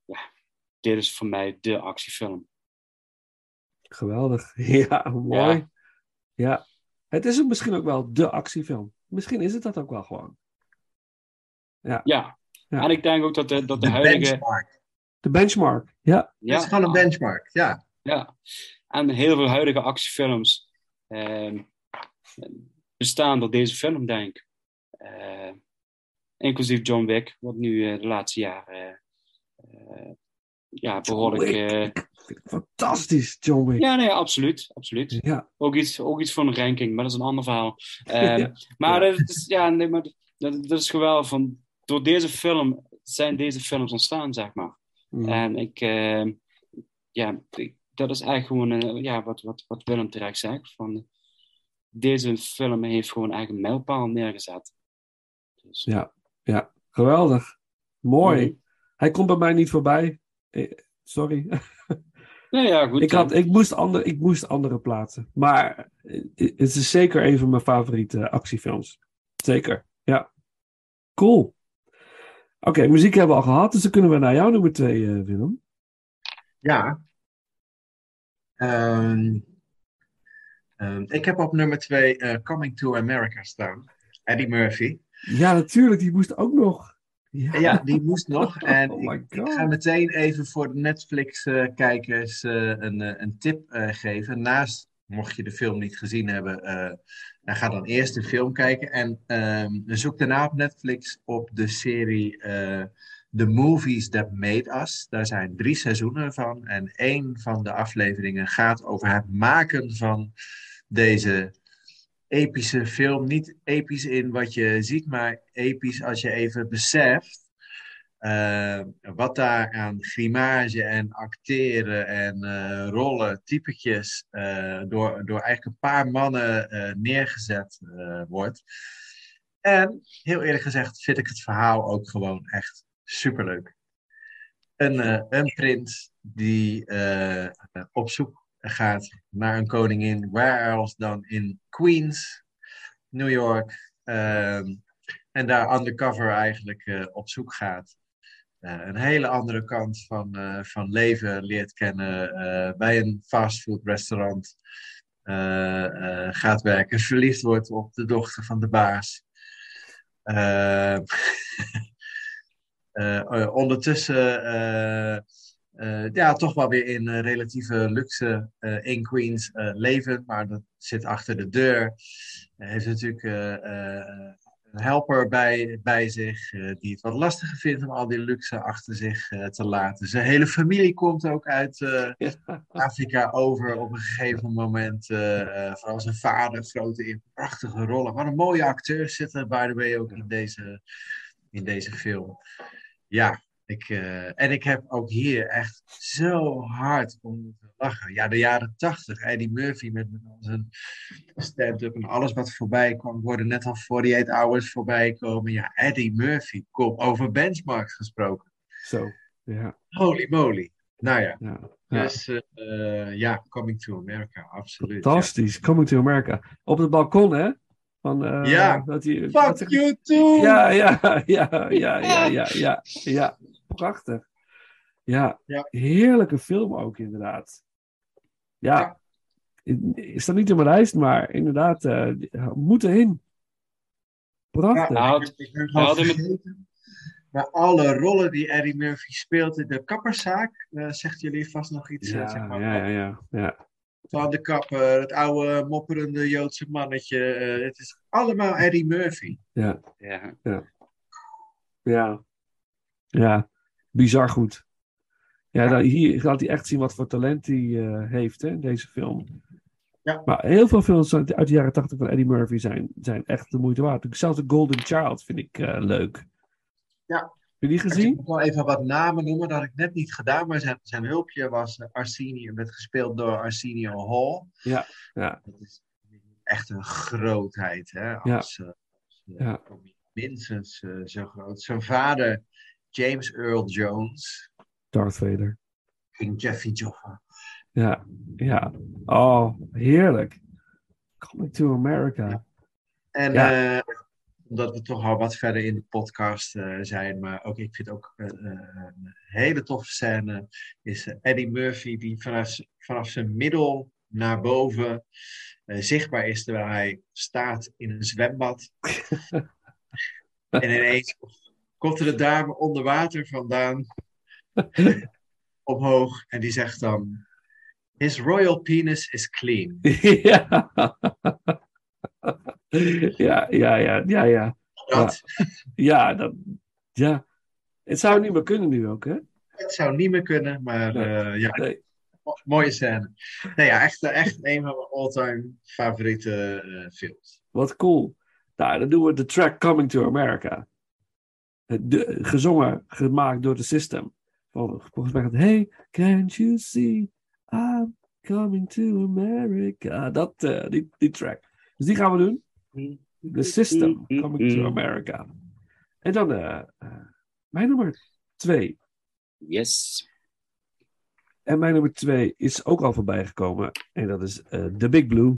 ja, dit is voor mij de actiefilm. geweldig. Ja, mooi. Ja. Het is misschien ook wel de actiefilm. Misschien is het dat ook wel gewoon. Ja. Ja. En ik denk ook dat de, dat de, De huidige... benchmark. De benchmark. Ja, Ja, Het is gewoon een benchmark, ja. Ja, en heel veel huidige actiefilms ehm, bestaan door deze film, denk ik. Eh, inclusief John Wick, wat nu eh, de laatste jaren eh, eh, ja, behoorlijk... Wick. eh, fantastisch, John Wick. ja, nee, absoluut. absoluut. Ja, Ook, iets, ook iets voor een ranking, maar dat is een ander verhaal. Ehm, Ja. Maar, het is, ja, nee, maar dat, dat is geweldig. Van, door deze film zijn deze films ontstaan, zeg maar. Mm. En ik, eh, ja, ik- dat is eigenlijk gewoon eh, ja, wat, wat, wat Willem terecht zegt. Van, deze film heeft gewoon eigenlijk een mijlpaal neergezet. Dus, ja, ja. Geweldig. Mooi. Mhm. Hij komt bij mij niet voorbij. Eh, Sorry. Nou ja, goed. Ik, had, ik, moest andere, ik moest andere plaatsen. Maar het is zeker een van mijn favoriete actiefilms. Zeker, ja. Cool. Oké, muziek hebben we al gehad, dus dan kunnen we naar jouw nummer twee, eh, Willem. Ja. Ehm, ehm, ik heb op nummer twee eh, Coming to America staan. Eddie Murphy. Ja, natuurlijk, die moest ook nog. Ja, Ja, die moest nog. En Oh my ik, ga meteen even voor de Netflix-kijkers eh, een, een tip geven. Naast, mocht je de film niet gezien hebben, eh, dan ga dan eerst de film kijken. En ehm, zoek daarna op Netflix op de serie eh, The Movies That Made Us. Daar zijn drie seizoenen van. En één van de afleveringen gaat over het maken van deze epische film. Niet episch in wat je ziet, maar episch als je even beseft. Eh, wat daar aan grimage en acteren en eh, rollen, typetjes, eh, door, door eigenlijk een paar mannen eh, neergezet wordt. En heel eerlijk gezegd vind ik het verhaal ook gewoon echt superleuk. Een, een prins die op zoek gaat naar een koningin, waar else dan in Queens, New York. ehm, en daar undercover eigenlijk op zoek gaat. Eh, een hele andere kant van, eh, van leven leert kennen. eh, bij een fastfoodrestaurant eh, eh, gaat werken. Verliefd wordt op de dochter van de baas. Eh, eh, eh, ondertussen ja, toch wel weer in relatieve luxe in Queens leven. Maar dat zit achter de deur. Heeft natuurlijk een helper bij, bij zich. eh, die het wat lastiger vindt om al die luxe achter zich eh, te laten. Zijn hele familie komt ook uit eh, Afrika over op een gegeven moment. vooral zijn vader, grote, in prachtige rollen. Wat een mooie acteurs zitten, by the way, ook in deze, in deze film. Ja, Ik, eh, en ik heb ook hier echt zo hard om moeten lachen. Ja, de jaren tachtig. Eddie Murphy met, zijn stand-up en alles wat voorbij kwam. worden net al 48 Hours voorbij komen. Ja, Eddie Murphy. Kom, over benchmarks gesproken. Zo, ja. Holy moly. Nou ja, ja. ja. dus eh, ja, Coming to America, absoluut. Fantastisch. Coming to America. Op het balkon, hè? Van, eh, Ja. Dat Fuck you too! Ja, ja, ja, ja, ja, ja, ja, ja. Prachtig. Ja, Ja. heerlijke film ook inderdaad. Ja, is dat niet op mijn lijst, maar inderdaad, eh moet erin. Prachtig. Ja, ik, ben gewoon vergeten. Maar alle rollen die Eddie Murphy speelt in de kapperszaak, eh, zegt jullie vast nog iets. eh, ja, zeg maar, ja, ja, ja, ja. Van de kapper, het oude mopperende Joodse mannetje. eh, het is allemaal Eddie Murphy. Ja, Ja. ja. Ja, bizar goed. Ja, dan, hier laat hij echt zien wat voor talent hij eh, heeft hè, in deze film. Ja. Maar heel veel films uit de jaren tachtig van Eddie Murphy zijn, zijn echt de moeite waard. Zelfs de Golden Child vind ik eh, leuk. Ja. Heb je die Ik gezien? moet wel even wat namen noemen, dat had ik net niet gedaan. Maar zijn, zijn hulpje was uh, Arsenio, werd gespeeld door Arsenio Hall. Ja, ja. Dat is echt een grootheid, hè? Als, eh, als, eh, Ja. minstens eh, zo groot. Zijn vader, James Earl Jones, Darth Vader. King Jeffy Joffa. Ja, ja. Oh, heerlijk. Coming to America. En Ja. eh, omdat we toch al wat verder in de podcast eh, zijn, maar ook ik vind ook eh, een hele toffe scène, is Eddie Murphy die vanaf, vanaf zijn middel naar boven zichtbaar is terwijl hij staat in een zwembad. en ineens komt er een dame onder water vandaan, omhoog, en die zegt dan: His royal penis is clean. ja. ja, ja, ja, ja, ja. Dat, Ja, dat, ja. Het zou niet meer kunnen nu ook, hè? Het zou niet meer kunnen, maar Nee. eh, ja, Nee. mooie scène. Nee, ja, echt, echt een van mijn all-time favoriete eh, films. Wat cool. Nou, dan doen we de track Coming to America. De, gezongen, gemaakt door The System. Vol- Volgens mij gaat het, Hey, can't you see I'm coming to America. Dat, eh, die, die track. Dus die gaan we doen. The System, Coming to America. En dan eh, eh, mijn nummer twee. Yes. En mijn nummer twee is ook al voorbij gekomen. En dat is The Big Blue.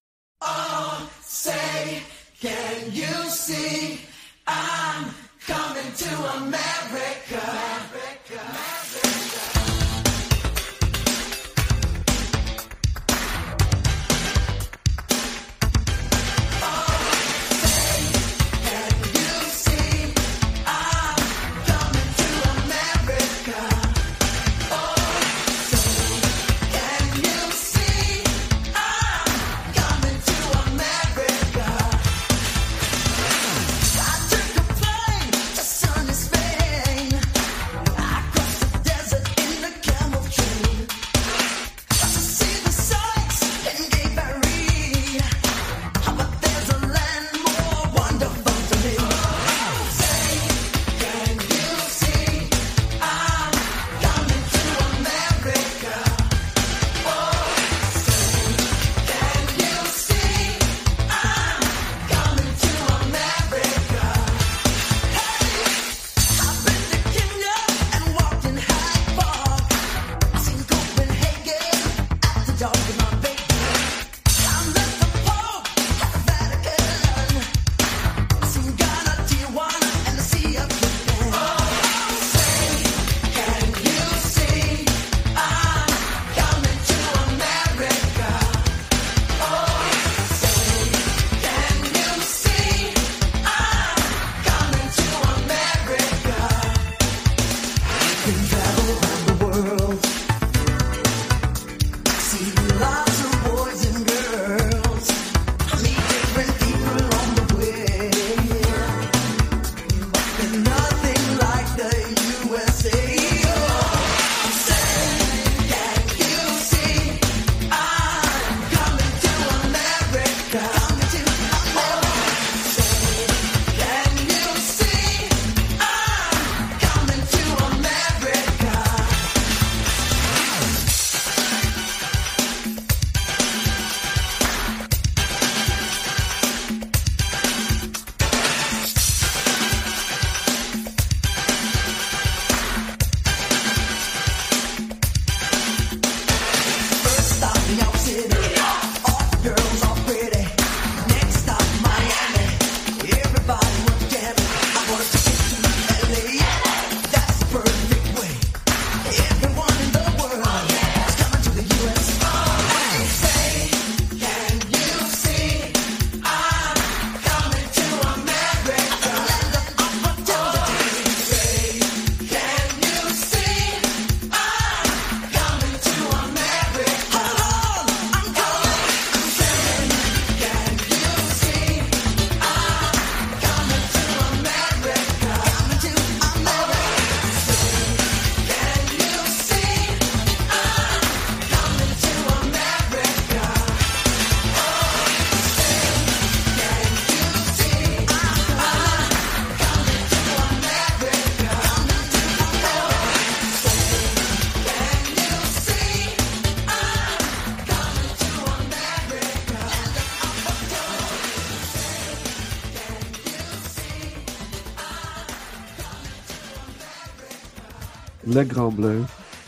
Le Grand Bleu.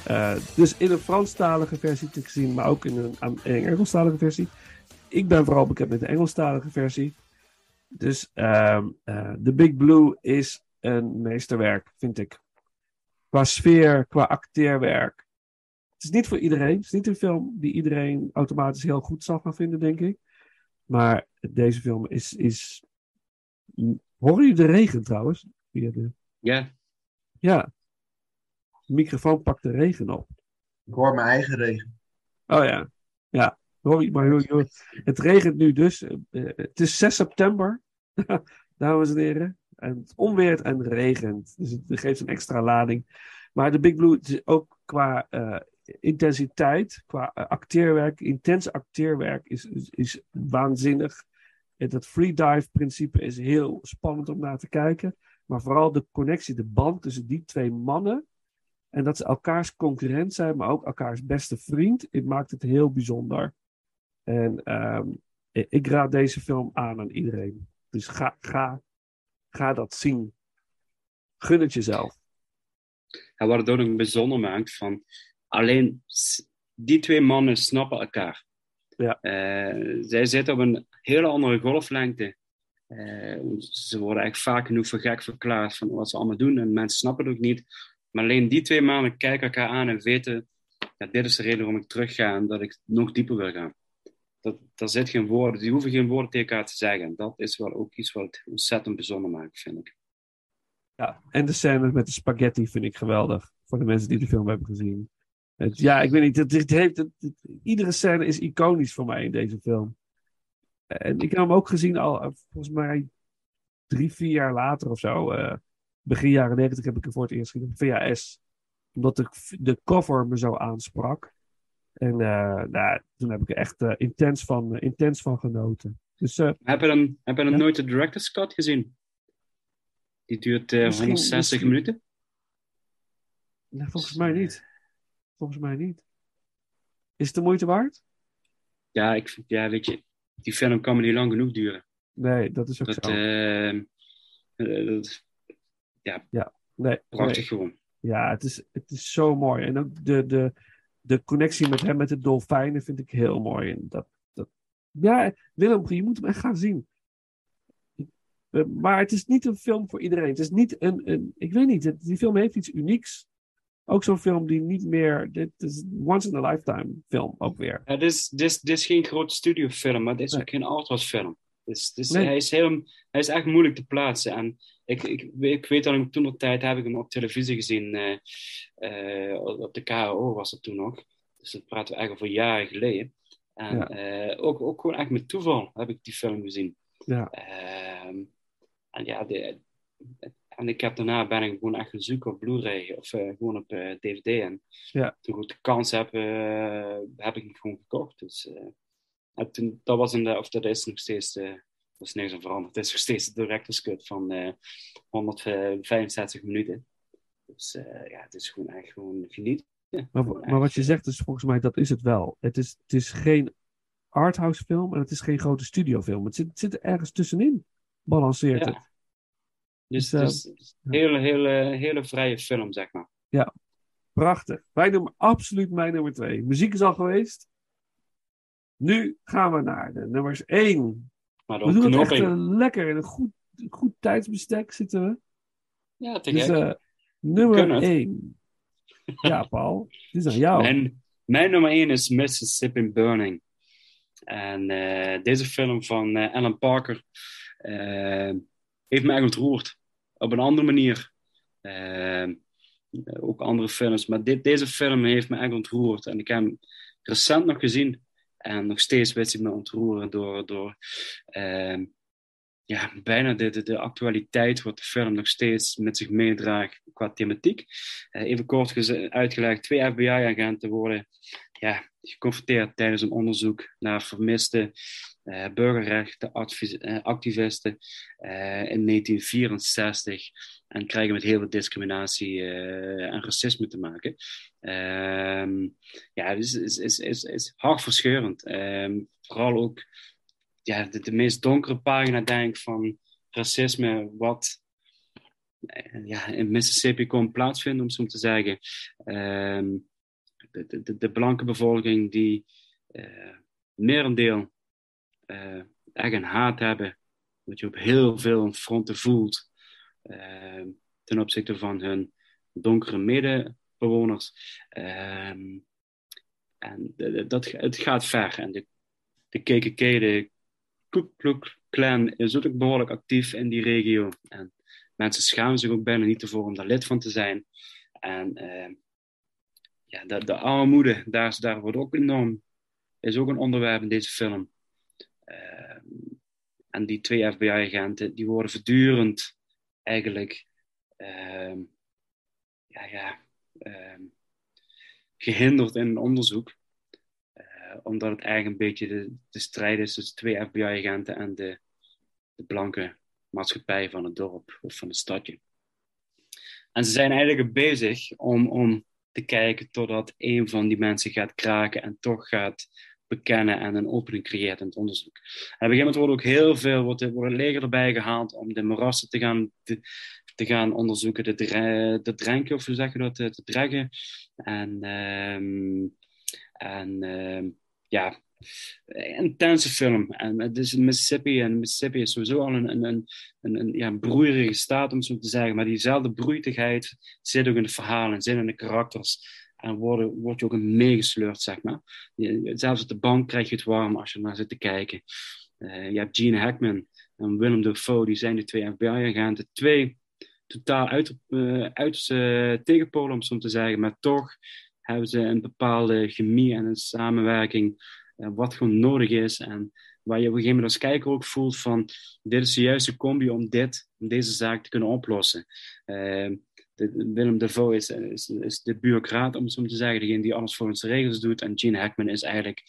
Eh, dus in een Franstalige versie te zien, maar ook in een, Am- in een Engelstalige versie. Ik ben vooral bekend met de Engelstalige versie. Dus ehm, eh, The Big Blue is een meesterwerk, vind ik. Qua sfeer, qua acteerwerk. Het is niet voor iedereen. Het is niet een film die iedereen automatisch heel goed zal gaan vinden, denk ik. Maar deze film is. is... Hoor je de regen trouwens? Via de... Ja, Ja. De microfoon pakt de regen op. Ik hoor mijn eigen regen. Oh ja. Ja. Hoor je, maar hoor, je- hoor- het regent nu dus. Eh, eh, het is 6 september, dames en heren. En het onweert en regent. Dus het geeft een extra lading. Maar de Big Blue is ook qua eh, intensiteit, qua acteerwerk, intens acteerwerk is, is, is waanzinnig. En dat freedive principe is heel spannend om naar te kijken. Maar vooral de connectie, de band tussen die twee mannen. En dat ze elkaars concurrent zijn, maar ook elkaars beste vriend. Het maakt het heel bijzonder. En ehm, ik, raad deze film aan aan iedereen. Dus ga, ga, ga dat zien. Gun het jezelf. En wat het ook bijzonder maakt van alleen die twee mannen snappen elkaar. Ja. Eh, zij zitten op een hele andere golflengte. Eh, ze worden echt vaak genoeg voor gek verklaard van wat ze allemaal doen en mensen snappen het ook niet. Maar alleen die twee mannen kijken elkaar aan en weten, ja, dit is de reden waarom ik terug ga en dat ik nog dieper wil gaan. Dat, daar zit geen woorden, die hoeven geen woorden tegen elkaar te zeggen. Dat is wel ook iets wat het ontzettend bijzonder maakt, vind ik. Ja. En de scène met de spaghetti vind ik geweldig. Voor de mensen die de film hebben gezien. Ja, ik weet niet. Het, heeft, iedere scène is iconisch voor mij in deze film. En ik heb hem ook gezien al, eh, volgens mij, drie, vier jaar later of zo. eh, begin jaren negentig heb ik hem voor het eerst gezien op VHS. Omdat de, de cover me zo aansprak. En nou, toen heb ik er echt eh, intens, van, eh, intens van genoten. Dus Heb je dan, heb je dan Ja. nooit de director's cut gezien? Die duurt eh, Misschien- 160 misschien- minuten. nou, volgens mij niet. Volgens mij niet. Is het de moeite waard? Ja, ik, ja, weet je, die film kan me niet lang genoeg duren. Nee, dat is ook Dat, zo. eh, dat is nee, prachtig nee. gewoon. Ja, het is, het is zo mooi. En ook de, de, de connectie met hem, met de dolfijnen, vind ik heel mooi. En dat, dat, ja, Willem, je moet hem echt gaan zien. Maar het is niet een film voor iedereen. Het is niet een, een ik weet niet, het- die film heeft iets unieks. Ook zo'n film die niet meer, dit is once in a lifetime film ook weer. Ja, dit, is, dit, is, dit is geen grote studiofilm, maar dit is Nee. ook geen arthouse film. Dus, dus Nee. hij, is heel, hij is echt moeilijk te plaatsen. En ik, ik, ik weet dat ik toen op tijd heb ik hem op televisie gezien. eh, op de KRO was dat toen nog. Dus dat praten we eigenlijk over jaren geleden. En Ja. eh, ook, ook gewoon echt met toeval heb ik die film gezien. Ja. Ehm, en ja, de, en ik heb daarna ben ik gewoon echt gaan zoeken op Blu-ray of gewoon op DVD. En Ja. toen ik de kans heb, heb ik hem gewoon gekocht. Dus en toen, dat was een, of dat is nog steeds, eh dat is niks aan veranderd. Het is nog steeds de director's cut van eh 165 minuten. Dus eh, ja, het is gewoon echt gewoon genieten. Maar, maar wat je zegt is volgens mij, dat is het wel. Het is, het is geen arthouse film en het is geen grote studiofilm. Het zit, het zit er ergens tussenin. Balanceert Ja. het. Dus Dus, eh, het is een hele, hele, hele vrije film, zeg maar. Prachtig. Mijn nummer, absoluut mijn nummer twee. Muziek is al geweest. Nu gaan we naar de nummers één. Maar We doen het echt eh, lekker. In een goed, goed tijdsbestek zitten we. Ja, te Dus eh, nummer kunnen het. één. Ja, Paul. Dit is aan jou. Mijn, mijn nummer 1 is Mississippi Burning. En eh, deze film van eh, Alan Parker heeft me echt ontroerd. Op een andere manier. Ook andere films. Maar dit, deze film heeft me echt ontroerd. En ik heb hem recent nog gezien. En nog steeds weet hij me ontroeren door, door eh, ja, bijna de, de, actualiteit wat de film nog steeds met zich meedraagt qua thematiek. Eh, even kort uitgelegd, twee FBI-agenten worden ja, geconfronteerd tijdens een onderzoek naar vermiste eh burgerrechtenactivisten eh, in 1964 en krijgen met heel veel discriminatie eh, en racisme te maken. Ehm, ja, het is, is, is, is, is hartverscheurend. Ehm, vooral ook ja, de, de meest donkere pagina, denk van racisme, wat eh, ja, in Mississippi kon plaatsvinden, om zo te zeggen. Ehm, de, de, de blanke bevolking die uh, merendeel uh, echt een haat hebben, wat je op heel veel fronten voelt uh, ten opzichte van hun donkere medebewoners. Ehm, en dat, het gaat ver. En de, de KKK, de Ku is ook behoorlijk actief in die regio. En mensen schamen zich ook bijna niet ervoor om daar lid van te zijn. En uh, ja, de, de armoede, daar, daar wordt ook enorm, is ook een onderwerp in deze film. Uh, en die twee FBI-agenten, die worden voortdurend eigenlijk uh, ja, ja, gehinderd in een onderzoek. Uh, omdat het eigenlijk een beetje de, de strijd is tussen twee FBI-agenten en de, de blanke maatschappij van het dorp of van het stadje. En ze zijn eigenlijk bezig om, om te kijken totdat een van die mensen gaat kraken en toch gaat bekennen en een opening creëert in het onderzoek. En op een gegeven moment ook heel veel, wordt, wordt leger erbij gehaald om de moerassen te gaan, te, te gaan onderzoeken, de, de drenken, of hoe zeg je dat, te, te dreggen. En, um, en um, ja, intense film. En het is Mississippi. En Mississippi is sowieso al een, een, een, ja, broeierige staat, om zo te zeggen. Maar diezelfde broeitigheid zit ook in het verhaal en zit in de karakters. En worden, word je ook een meegesleurd, zeg maar. zelfs op de bank krijg je het warm als je naar zit te kijken. Uh, je hebt Gene Hackman en Willem Dafoe, die zijn de twee FBI-agenten. Twee totaal uit, uh, tegenpolen, om zo te zeggen. Maar toch hebben ze een bepaalde chemie en een samenwerking wat gewoon nodig is. En waar je op een gegeven moment als kijker ook voelt van dit is de juiste combi om dit, deze zaak te kunnen oplossen. Uh, de, Willem is, is, de bureaucraat, om het zo te zeggen, degene die alles volgens de regels doet. En Gene Hackman is eigenlijk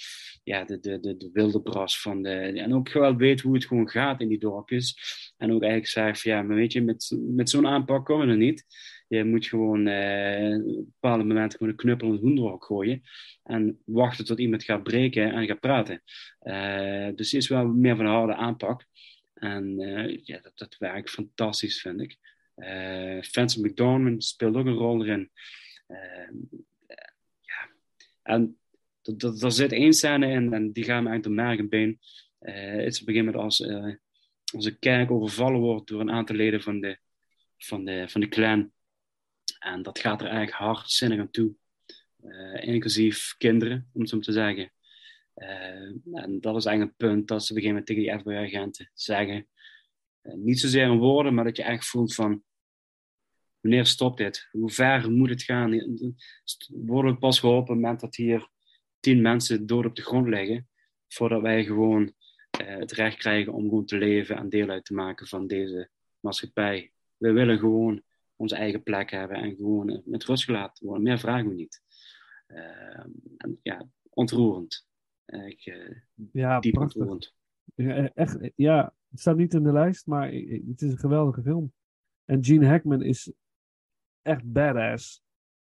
ja, de, de, de, de wilde bras van de. En ook wel weet hoe het gewoon gaat in die dorpjes. En ook eigenlijk zegt ja, maar weet je, met, met zo'n aanpak komen we er niet. Je moet gewoon uh, op bepaalde momenten gewoon een knuppel in het hoenderhok gooien. En wachten tot iemand gaat breken en gaat praten. Uh, dus het is wel meer van een harde aanpak. En uh, ja, dat, werkt fantastisch, vind ik. Vincent McDormand speelt ook een rol erin. Ja. En er zit één scène in en die gaat me uit de merg en been. Het is op een gegeven als, een kerk overvallen wordt door een aantal leden van de, van de, van de clan. En dat gaat er eigenlijk hardzinnig aan toe. inclusief kinderen, om het zo te zeggen. en dat is eigenlijk een punt dat ze moment tegen die FBI-agenten zeggen eh, niet zozeer in woorden, maar dat je echt voelt van wanneer stopt dit? Hoe ver moet het gaan? Worden we pas geholpen op het moment dat hier tien mensen dood op de grond liggen, voordat wij gewoon het recht krijgen om gewoon te leven en deel uit te maken van deze maatschappij. We willen gewoon onze eigen plek hebben en gewoon eh, met rust gelaten worden. Meer vragen we niet. Uh, en, ja, ontroerend. Uh, ja, diep prachtig. ontroerend. Ja, echt, ja, het staat niet in de lijst, maar het is een geweldige film. En Gene Hackman is echt badass.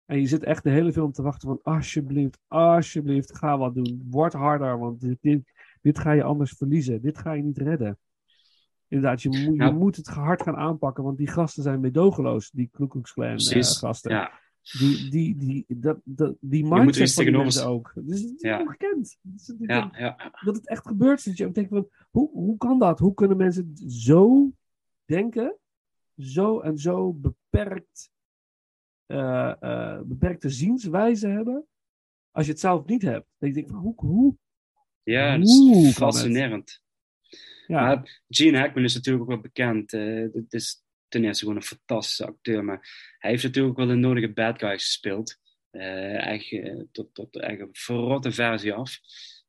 En je zit echt de hele film te wachten van alsjeblieft, alsjeblieft, ga wat doen. Word harder, want dit, dit, ga je anders verliezen. Dit ga je niet redden. Inderdaad, je, moet, je moet het hard gaan aanpakken, want die gasten zijn meedogenloos, die Ku Klux Klan uh, gasten. Ja. Die, die, die, dat, dat, die mindset van die mensen ook. Dus het is ja. ongekend. Dus ja, ja. Dat het echt gebeurt. Dat je ook denkt van, hoe, hoe kan dat? Hoe kunnen mensen zo denken? Zo en zo beperkt, uh, uh, beperkte zienswijze hebben? Als je het zelf niet hebt. Dan denk je van, hoe, hoe? Ja, dat is fascinerend. Ja. Gene Hackman is natuurlijk ook wel bekend. Het is ten eerste gewoon een fantastische acteur. Maar hij heeft natuurlijk ook wel de nodige bad guys gespeeld. Uh, eigenlijk, tot, tot de eigen verrotte versie af.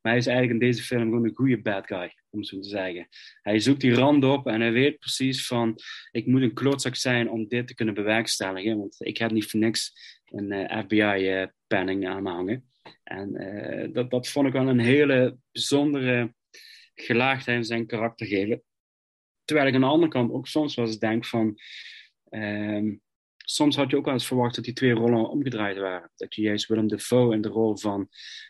Maar hij is eigenlijk in deze film gewoon een goede bad guy, om zo te zeggen. Hij zoekt die rand op en hij weet precies van... ik moet een klootzak zijn om dit te kunnen bewerkstelligen. Want ik heb niet voor niks een FBI-penning aan me hangen. En dat, dat vond ik wel een hele bijzondere gelaagdheid in zijn karakter geven. Terwijl ik aan de andere kant ook soms wel eens denk van... Um, soms had je ook wel eens verwacht dat die twee rollen omgedraaid waren. Dat je juist Willem Dafoe in de rol van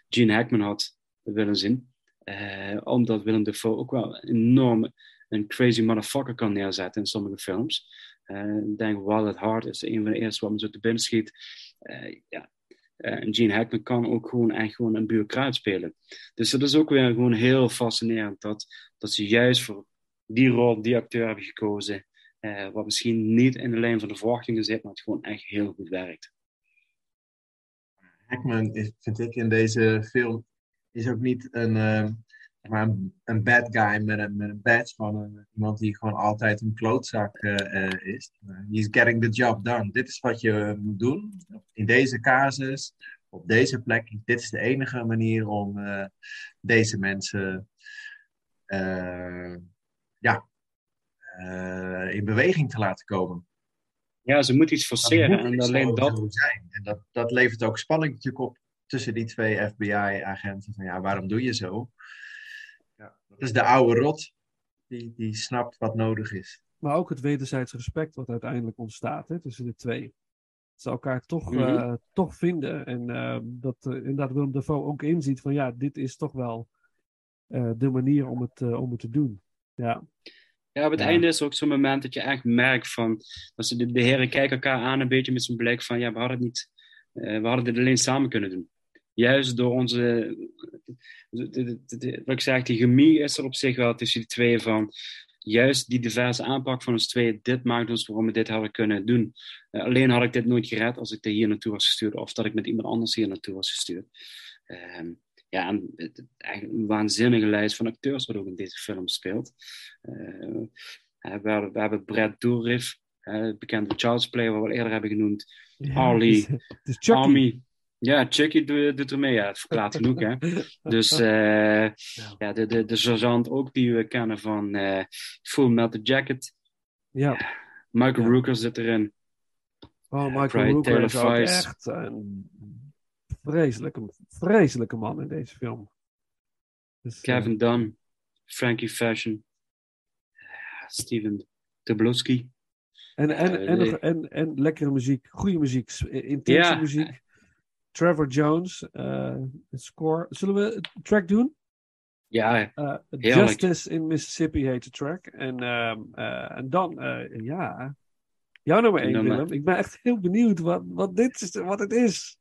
Gene Hackman had willen zien. Uh, omdat Willem Dafoe ook wel enorm een crazy motherfucker kan neerzetten in sommige films. Eh, ik denk Wild at Heart is een van de eerste wat me zo te binnen schiet. Eh, ja. Eh, en Gene Hackman kan ook gewoon echt gewoon een bureaucraat spelen. Dus dat is ook weer gewoon heel fascinerend dat, dat ze juist voor die rol, die acteur hebben gekozen. eh, wat misschien niet in de lijn van de verwachtingen zit, maar het gewoon echt heel goed werkt. Hackman is, vind ik in deze film is ook niet een, eh, maar een, een bad guy met een, met een badge van een, iemand die gewoon altijd een klootzak eh, eh, is. he's getting the job done. Dit is wat je moet doen in deze casus, op deze plek. Dit is de enige manier om eh, deze mensen eh, ja, eh, in beweging te laten komen. Ja, ze moet iets forceren en alleen dat zijn. En dat, dat levert ook spanning natuurlijk op tussen die twee FBI-agenten. Van ja, waarom doe je zo? Ja, dat is de oude rot die, die snapt wat nodig is. Maar ook het wederzijds respect wat uiteindelijk ontstaat hè, tussen de twee. Dat ze elkaar toch, Mhm. eh, toch vinden. En eh, dat eh, inderdaad Willem Dafoe ook inziet van ja, dit is toch wel eh, de manier om het, om het te doen. Ja, Ja, op het Ja. einde is er ook zo'n moment dat je echt merkt van... Dat ze de, de heren kijken elkaar aan een beetje met zo'n blik van... Ja, we hadden het niet... eh, we hadden dit alleen samen kunnen doen. Juist door onze... de- de- de- de- wat ik zeg, die chemie is er op zich wel tussen die tweeën van... Juist die diverse aanpak van ons tweeën, dit maakt ons waarom we dit hadden kunnen doen. Eh, alleen had ik dit nooit gered als ik er hier naartoe was gestuurd. Of dat ik met iemand anders hier naartoe was gestuurd. Ehm, ja, en het, eigenlijk een waanzinnige lijst van acteurs wat ook in deze film speelt. Eh, eh, we, hebben, we hebben Brad Dourif, bekende Charles Play, wat we al eerder hebben genoemd. Ja, Chucky. Army. Ja, Chucky doet, er mee. Ja, het verklaart genoeg, hè. Dus eh, ja, de, de, de sergeant ook die we kennen van eh, Full Metal Jacket. ja. Michael Ja. Rooker zit erin. Oh, Michael Rooker is echt een vreselijke, vreselijke man in deze film. Dus, eh, Kevin Dunn, Frankie Fashion, Steven Tobolowsky. En, en, en, en, en lekkere muziek, goede muziek, intense muziek. Trevor Jones, eh, score. Zullen we een track doen? Ja, Eh. Justice in Mississippi heet de track. En, ehm, eh, en dan, ja, jouw nummer één, Willem. Ik ben echt heel benieuwd wat, wat dit is, wat het is.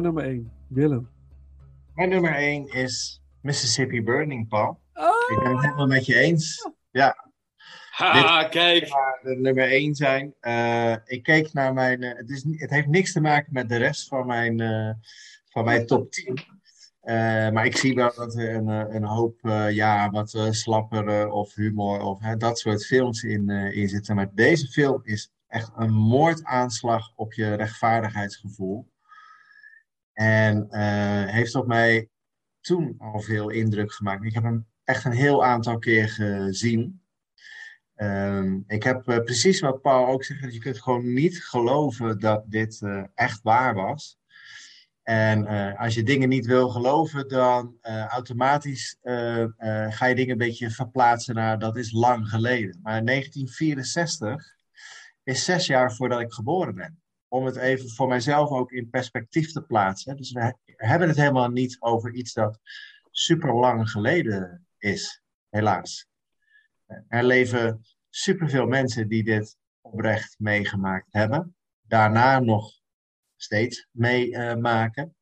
Jouw nummer 1, Willem. Mijn nummer 1 is Mississippi Burning, Paul. Oh, Ik ben het helemaal met je eens. Ja, Ha, kijk. de nummer 1 zijn. Eh, ik keek naar mijn. eh, het, is, het heeft niks te maken met de rest van mijn, eh, van mijn top 10. Eh, maar ik zie wel dat er een, een hoop ja, wat slappere of humor of hè, dat soort films in, eh, in zitten. Maar deze film is echt een moordaanslag op je rechtvaardigheidsgevoel. En eh, heeft op mij toen al veel indruk gemaakt. Ik heb hem echt een heel aantal keer gezien. Ehm, ik heb eh, precies wat Paul ook zegt, je kunt gewoon niet geloven dat dit eh, echt waar was. En als je dingen niet wil geloven, dan automatisch ga je dingen een beetje verplaatsen naar dat is lang geleden. Maar 1964 is zes jaar voordat ik geboren ben. Om het even voor mijzelf ook in perspectief te plaatsen. Dus we hebben het helemaal niet over iets dat super lang geleden is, helaas. Er leven superveel mensen die dit oprecht meegemaakt hebben. Daarna nog steeds meemaken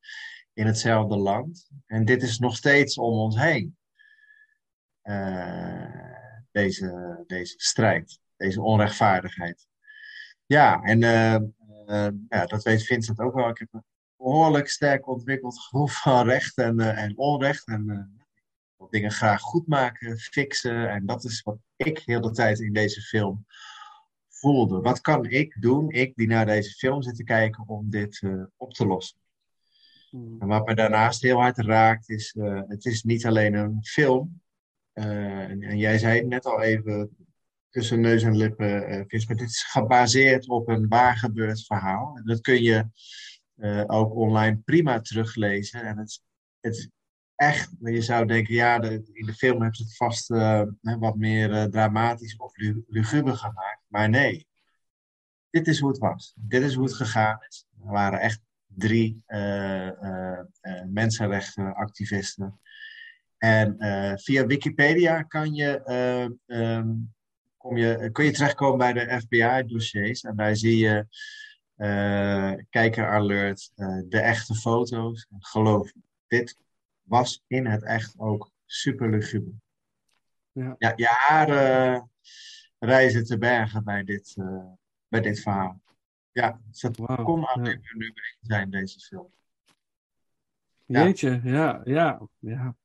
in hetzelfde land. En dit is nog steeds om ons heen. Eh, deze, deze strijd, deze onrechtvaardigheid. Ja, en eh, eh, ja, dat weet Vincent ook wel. Ik heb een behoorlijk sterk ontwikkeld gevoel van recht en, eh, en onrecht. En eh, dingen graag goed maken, fixen. En dat is wat ik heel de tijd in deze film voelde. Wat kan ik doen, ik die naar deze film zit te kijken, om dit eh, op te lossen? En wat me daarnaast heel hard raakt, is: het is niet alleen een film. En, en jij zei het net al even tussen neus en lippen, eh Vincent, dit is gebaseerd op een waar gebeurd verhaal. En dat kun je eh, ook online prima teruglezen. En het, het echt, je zou denken, ja, de- in de film hebben ze het vast eh, wat meer dramatisch of lu- luguber gemaakt. Maar nee, dit is hoe het was. Dit is hoe het gegaan is. Er waren echt drie eh, mensenrechtenactivisten. En via Wikipedia kan je, eh, ehm, kom je, kun je terechtkomen bij de FBI-dossiers. En daar zie je eh kijker alert, eh, de echte foto's. En geloof me, dit was in het echt ook super luguber. Ja. Ja, jaren reizen te bergen bij dit, eh, bij dit verhaal. Ja, dus dat Wauw, kon ja. nummer 1 zijn, deze film. Ja. Jeetje, ja, ja, ja.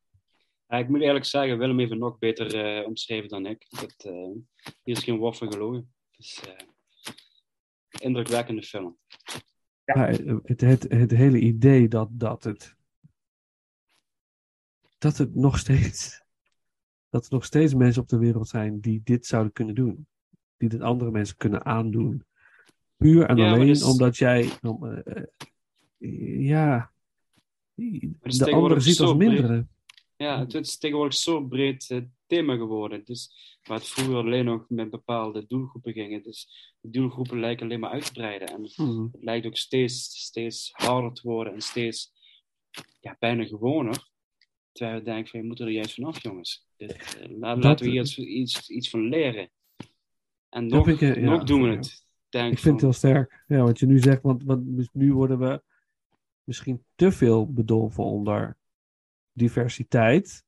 Ja, ik moet eerlijk zeggen, Willem heeft het nog beter eh, omschreven dan ik. Dat, eh, hier is geen woord van gelogen. Het is eh, indrukwekkende film. Ja, het, het, het hele idee dat, dat het. Dat het nog steeds. Dat er nog steeds mensen op de wereld zijn die dit zouden kunnen doen. Die dit andere mensen kunnen aandoen. Puur en Ja, alleen dus- omdat jij. om, ja. is De andere ziet als breed. Ja, het is tegenwoordig zo'n breed eh, thema geworden. Dus waar het vroeger alleen nog met bepaalde doelgroepen ging. Dus de doelgroepen lijken alleen maar uit te breiden. En Mhm. het lijkt ook steeds, steeds harder te worden en steeds ja, bijna gewoner. Terwijl we denken van, je moet er juist vanaf, jongens. Dit, eh, Dat- laten we hier iets, iets, iets van leren. En nog, eh, ja, nog doen we ja. het. Denk Ik vind het heel sterk. Ja, wat je nu zegt, want, want nu worden we misschien te veel bedolven onder diversiteit.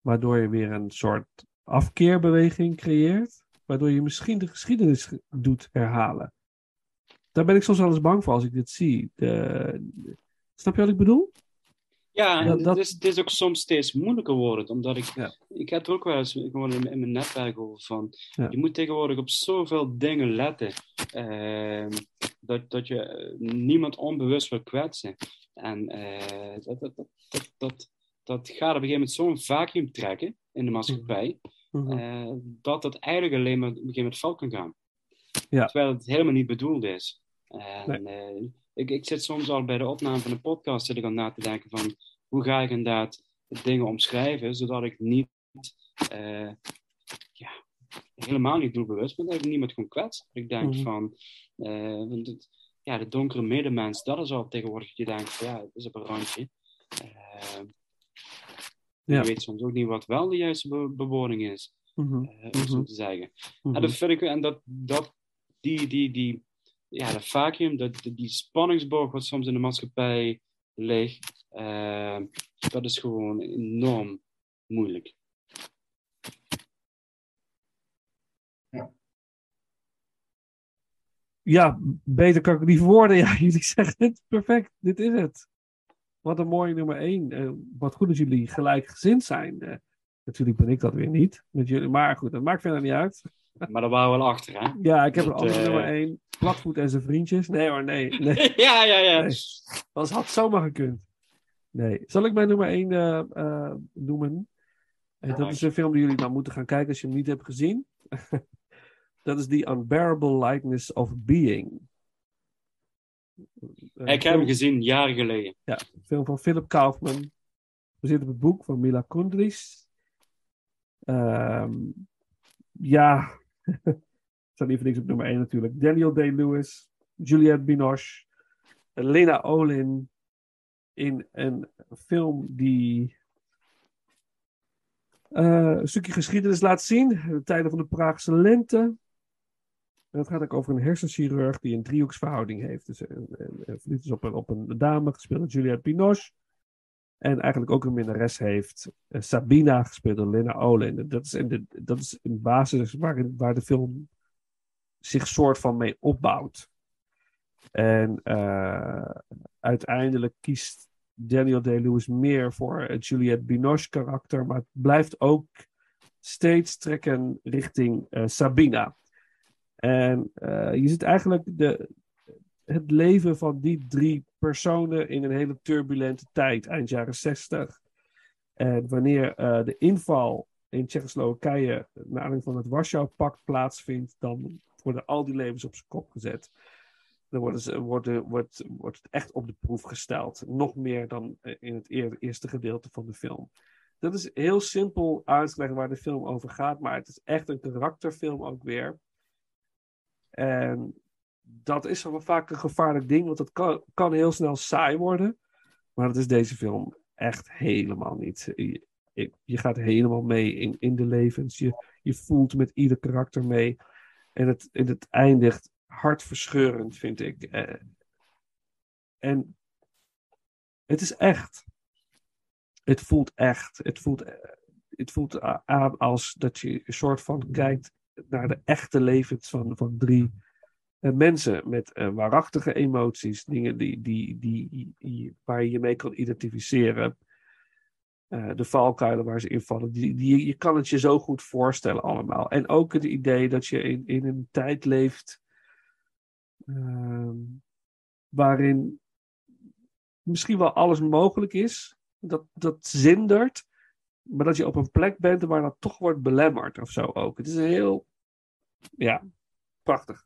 Waardoor je weer een soort afkeerbeweging creëert. Waardoor je misschien de geschiedenis ge- doet herhalen. Daar ben ik soms wel eens bang voor als ik dit zie. De, snap je wat ik bedoel? Ja, en Dat- het, is, het is ook soms steeds moeilijker worden, omdat ik, Ja. ik heb er ook wel eens gewoon in, in mijn netwerk over van, Ja. je moet tegenwoordig op zoveel dingen letten, ehm, dat, dat je eh, niemand onbewust wil kwetsen. En eh, dat, dat, dat, dat, dat, dat gaat op een gegeven moment zo'n vacuüm trekken in de maatschappij, Mhm. eh, dat het eigenlijk alleen maar op een gegeven moment fout kan gaan. Ja. Terwijl het helemaal niet bedoeld is. En, eh, ik, ik zit soms al bij de opname van de podcast zit ik al na te denken van hoe ga ik inderdaad dingen omschrijven, zodat ik niet ja, helemaal niet doelbewust ben, dat ik niemand gewoon kwets. Dat ik denk Mhm. van eh, want het- ja, de donkere medemens, dat is al tegenwoordig dat je denkt ja, het is op een randje. Eh, Ja. Je weet soms ook niet wat wel de juiste be- bewoning is, Mhm. eh, om zo Mhm. te zeggen. Mhm. En dat vind ik, en dat, dat die, die, die, ja, de vacuüm, dat, die spanningsboog wat soms in de maatschappij ligt, eh, dat is gewoon enorm moeilijk. Ja, beter kan ik het niet verwoorden. Ja, jullie zeggen het perfect. Dit is het. Wat een mooie nummer één. Eh, wat goed dat jullie gelijkgezind zijn. Eh, natuurlijk ben ik dat weer niet met jullie. Maar goed, dat maakt verder niet uit. Maar daar waren we wel achter, hè? Ja, ik heb een andere eh, nummer één. Platvoet en zijn vriendjes. Nee hoor, nee. nee. ja, ja, ja. Nee. Dat had zomaar gekund. Nee. Zal ik mijn nummer 1 noemen? En Ja, dat is een film die jullie dan moeten gaan kijken als je hem niet hebt gezien. Dat is The Unbearable Likeness of Being. Een Ik heb hem gezien, jaren geleden. Ja, een film van Philip Kaufman. Gebaseerd op het boek van Mila Kundris. Ehm, ja, staat niet voor niks op nummer 1 natuurlijk. Daniel Day-Lewis, Juliette Binoche, Lena Olin. In een film die eh, een stukje geschiedenis laat zien. De tijden van de Praagse lente. En het gaat ook over een hersenchirurg die een driehoeksverhouding heeft. Dus een, een, een verliefd is op een, op een dame, gespeeld Juliette Binoche. En eigenlijk ook een minnares heeft, eh, Sabina, gespeeld door Lena Olin. Dat is in de, dat is in basis waar, waar de film zich soort van mee opbouwt. En eh, uiteindelijk kiest Daniel Day-Lewis meer voor het Juliette Binoche karakter, maar het blijft ook steeds trekken richting eh, Sabina. En eh, je ziet eigenlijk de, het leven van die drie personen in een hele turbulente tijd, eind jaren 60. En wanneer eh, de inval in Tsjechoslowakije, naar aanleiding van het Warschau-pact, plaatsvindt, dan worden al die levens op zijn kop gezet. Dan worden ze, wordt, het echt op de proef gesteld. Nog meer dan in het eer- eerste gedeelte van de film. Dat is heel simpel uit te leggen waar de film over gaat, maar het is echt een karakterfilm ook weer. En dat is wel vaak een gevaarlijk ding, want dat kan, kan heel snel saai worden. Maar dat is deze film echt helemaal niet. Je, gaat helemaal mee in, in de levens. Je, je voelt met ieder karakter mee. En het, en het eindigt hartverscheurend, vind ik. Eh, en het is echt. Het voelt echt. Het voelt, eh, het voelt aan als dat je een soort van kijkt naar de echte levens van, van drie eh, mensen met eh, waarachtige emoties, dingen die, die, die, die, waar je je mee kan identificeren. Eh, de valkuilen waar ze invallen, die, die, je kan het je zo goed voorstellen allemaal. En ook het idee dat je in, in een tijd leeft ehm, waarin misschien wel alles mogelijk is, dat, dat zindert, maar dat je op een plek bent waar dat toch wordt belemmerd of zo ook. Het is een heel, ja, prachtig.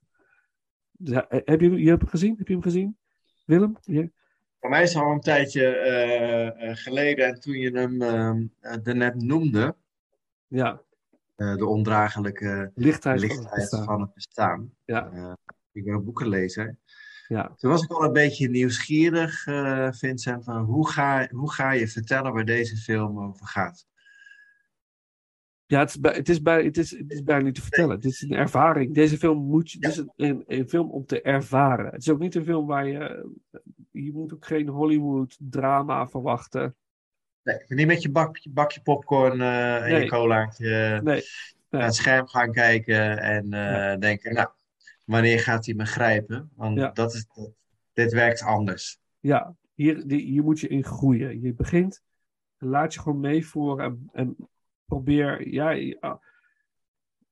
Ja, eh, heb je, je hebt hem gezien? Heb je hem gezien? Willem? Je- Voor mij is het al een tijdje eh, eh, geleden, en toen je hem eh, daarnet noemde, Ja, eh, de ondraaglijke lichtheid, van het bestaan. van het bestaan. Ja. Eh, ik ben een boekenlezer. Ja. Toen was ik al een beetje nieuwsgierig, eh, Vincent, van hoe ga, hoe ga je vertellen waar deze film over gaat? Ja, het is, bij, het, is bij, het, is, het is bijna niet te vertellen. Het is een ervaring. Deze film moet je. Het is een, een, film om te ervaren. Het is ook niet een film waar je. Je moet ook geen Hollywood-drama verwachten. Nee, niet met je bakje, bakje popcorn eh, en Nee. je colaatje Nee. naar het scherm gaan kijken en eh, denken, nou, wanneer gaat hij me grijpen? Want Ja. dat is, dit werkt anders. Ja, hier, die, hier moet je in groeien. Je begint, laat je gewoon meevoeren en, en probeer. Ja,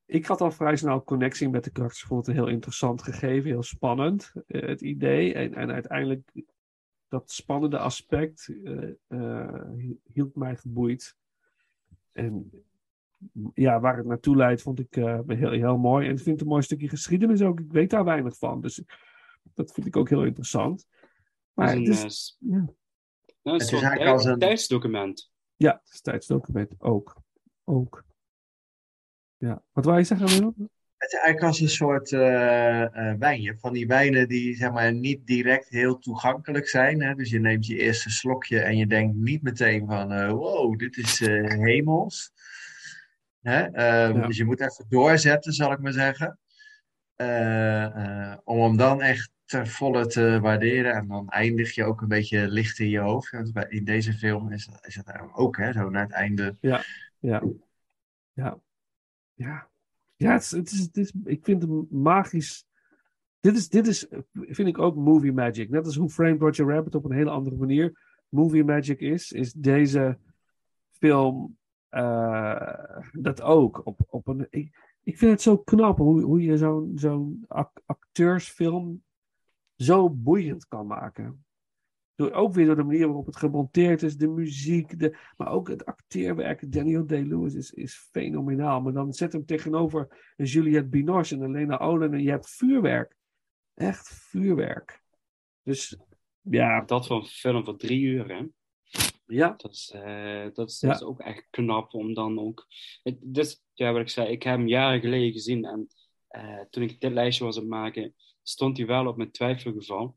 ik had al vrij snel connectie met de karakters. Vond het heel interessant gegeven, heel spannend, eh, het idee. En, en uiteindelijk, dat spannende aspect eh, eh, hield mij geboeid. En ja, waar het naartoe leidt, vond ik eh, heel, heel mooi. En ik vind het een mooi stukje geschiedenis ook. Ik weet daar weinig van. Dus dat vind ik ook heel interessant. Maar Het is een, is, ja. nou, een Het is soort eigenlijk als een- tijdsdocument. Ja, het is tijdsdocument ook. Ook. Ja. Wat wou je zeggen, Willem? Het is eigenlijk als een soort eh, eh, wijnje. Van die wijnen die zeg maar niet direct heel toegankelijk zijn. Hè? Dus je neemt je eerste slokje en je denkt niet meteen van eh, wow, dit is eh, hemels. Hè? Ehm, Ja. Dus je moet even doorzetten, zal ik maar zeggen. Eh, eh, om hem dan echt ter volle te waarderen. En dan eindig je ook een beetje licht in je hoofd. Want in deze film is, is het ook, hè, zo naar het einde. Ja. Ja. Ja. Ja. Ja, het is, het is, het is, ik vind hem magisch. Dit is, dit is, vind ik ook movie magic. Net als hoe Framed Roger Rabbit op een hele andere manier movie magic is, is deze film dat ook. Op, op een, ik, ik vind het zo knap hoe, hoe je zo'n zo'n ac- acteursfilm zo boeiend kan maken. Door, ook weer door de manier waarop het gemonteerd is, de muziek, de, maar ook het acteerwerk. Daniel Day-Lewis is, is fenomenaal. Maar dan zet hem tegenover Juliette Binoche en een Lena en je hebt vuurwerk. Echt vuurwerk. Dus ja, Dat voor een film van drie uur, hè? Ja, Dat is, eh, dat, is, Ja. dat is ook echt knap om dan ook. Het, dus, ja, wat ik zei, ik heb hem jaren geleden gezien en eh, toen ik dit lijstje was aan het maken, stond hij wel op mijn twijfelgeval.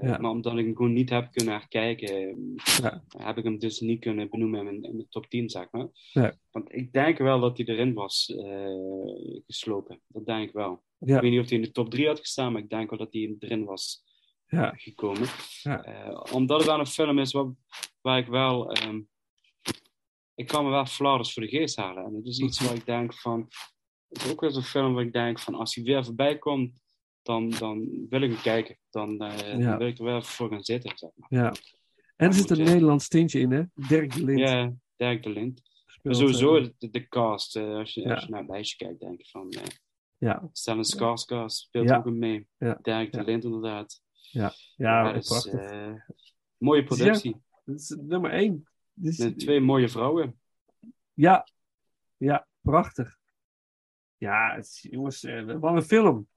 Ja. Maar omdat ik hem gewoon niet heb kunnen herkijken, Ja. heb ik hem dus niet kunnen benoemen in mijn, in mijn top 10, zeg maar. Ja. Want ik denk wel dat hij erin was geslopen. Dat denk ik wel. Ik weet niet of hij in de top 3 had gestaan, maar ik denk wel dat hij erin was ja, gekomen. Ja. Eh, omdat het wel een film is waar, waar ik wel. ehm, ik kan me wel fladders voor de geest halen. En het is iets waar ik denk van. Het is ook wel zo'n film waar ik denk van. Als hij weer voorbij komt, dan, dan wil ik hem kijken. Dan, Ja. dan wil ik er wel voor gaan zitten. Zeg maar. ja. En er zit een je- Nederlands tintje in, hè? Dirk de Lint. Ja, Dirk de speelt, sowieso eh, de, de cast. als, je, Ja. als je naar het lijstje kijkt, denk ik van. eh ja, Stellan Skarsgård speelt Ja. ook in mee. Ja. Dirk de Ja. Lint, inderdaad. Ja, Ja, prachtig. eh, mooie productie. Dat is nummer één. Met twee mooie vrouwen. Ja, ja, prachtig. Ja, het jongens, eh, wat een film.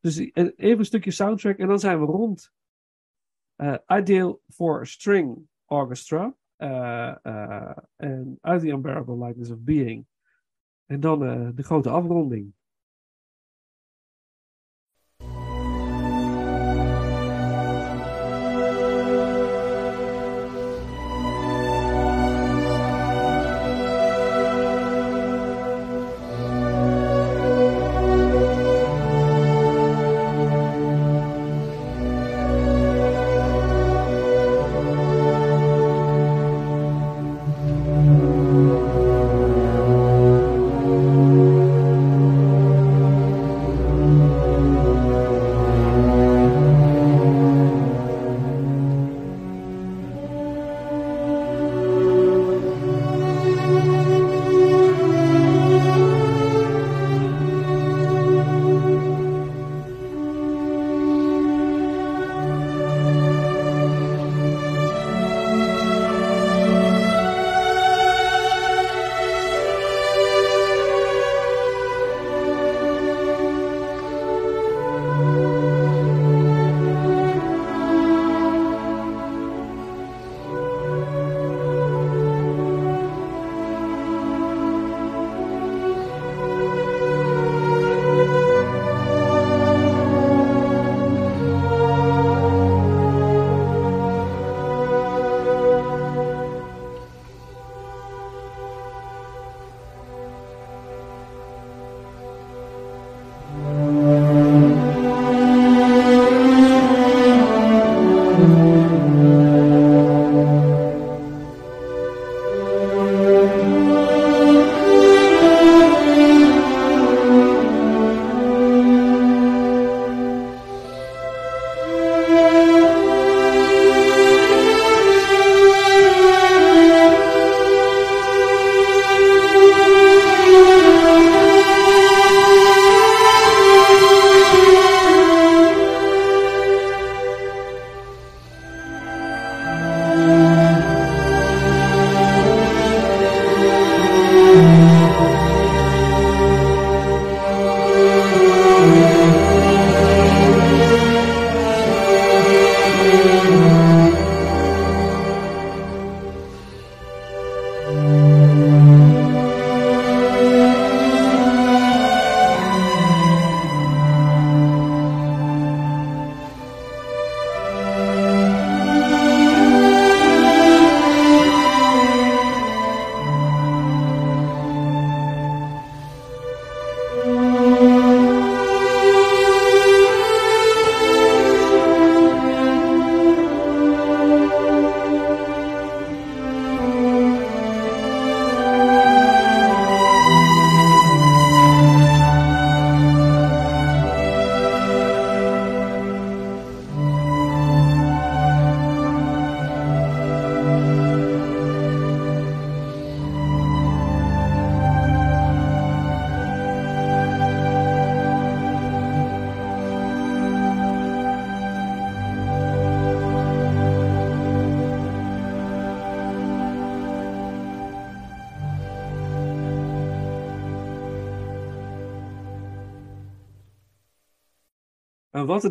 Dus eh, even een stukje soundtrack en dan zijn we rond. Eh Ideal for String Orchestra. eh, eh, En Out the Unbearable Lightness of Being. En dan eh, de grote afronding.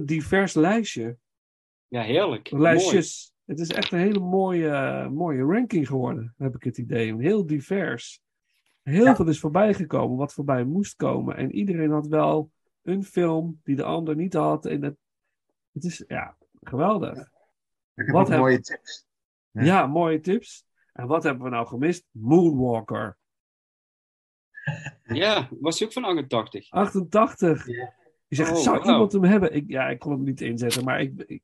Divers lijstje. Ja, heerlijk. Mooi. Lijstjes. Het is echt een hele mooie, mooie ranking geworden, heb ik het idee. Heel divers. Heel Ja. veel is voorbij gekomen, wat voorbij moest komen. En iedereen had wel een film die de ander niet had. En het, het is, ja, geweldig. Ik heb Wat heb- mooie tips. Ja. Ja. mooie tips. En wat hebben we nou gemist? Moonwalker. Ja, was hij ook van 88? 88. Ja. Je zegt, Oh, zou iemand hem hebben? Ik, ja, ik kon hem niet inzetten, maar ik, ik-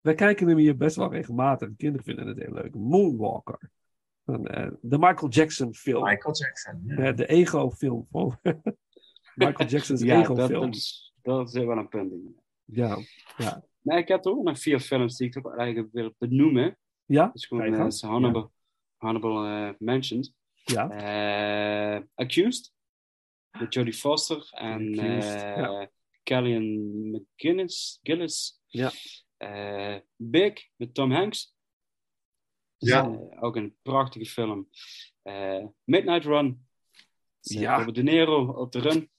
wij kijken hem hier best wel regelmatig. De kinderen vinden het heel leuk. Moonwalker. Van, eh, de Michael Jackson film. Michael Jackson. Ja. Eh, de ego-film. van Michael Jackson's Ja, dat, ego-film. dat, is, dat is wel een punt. Ja. Nee, ik heb er ook nog vier films die ik toch eigenlijk wil benoemen. Ja? Dat is gewoon eh, honorable, honorable eh, mentions. Ja. Eh, Accused. Met Jodie Foster en Accused, eh ja. Kellyanne McGinnis. Gillis. Ja. Eh, Big met Tom Hanks. Ja. eh, ook een prachtige film. Eh, Midnight Run. Ja. Robert De Niro op de run.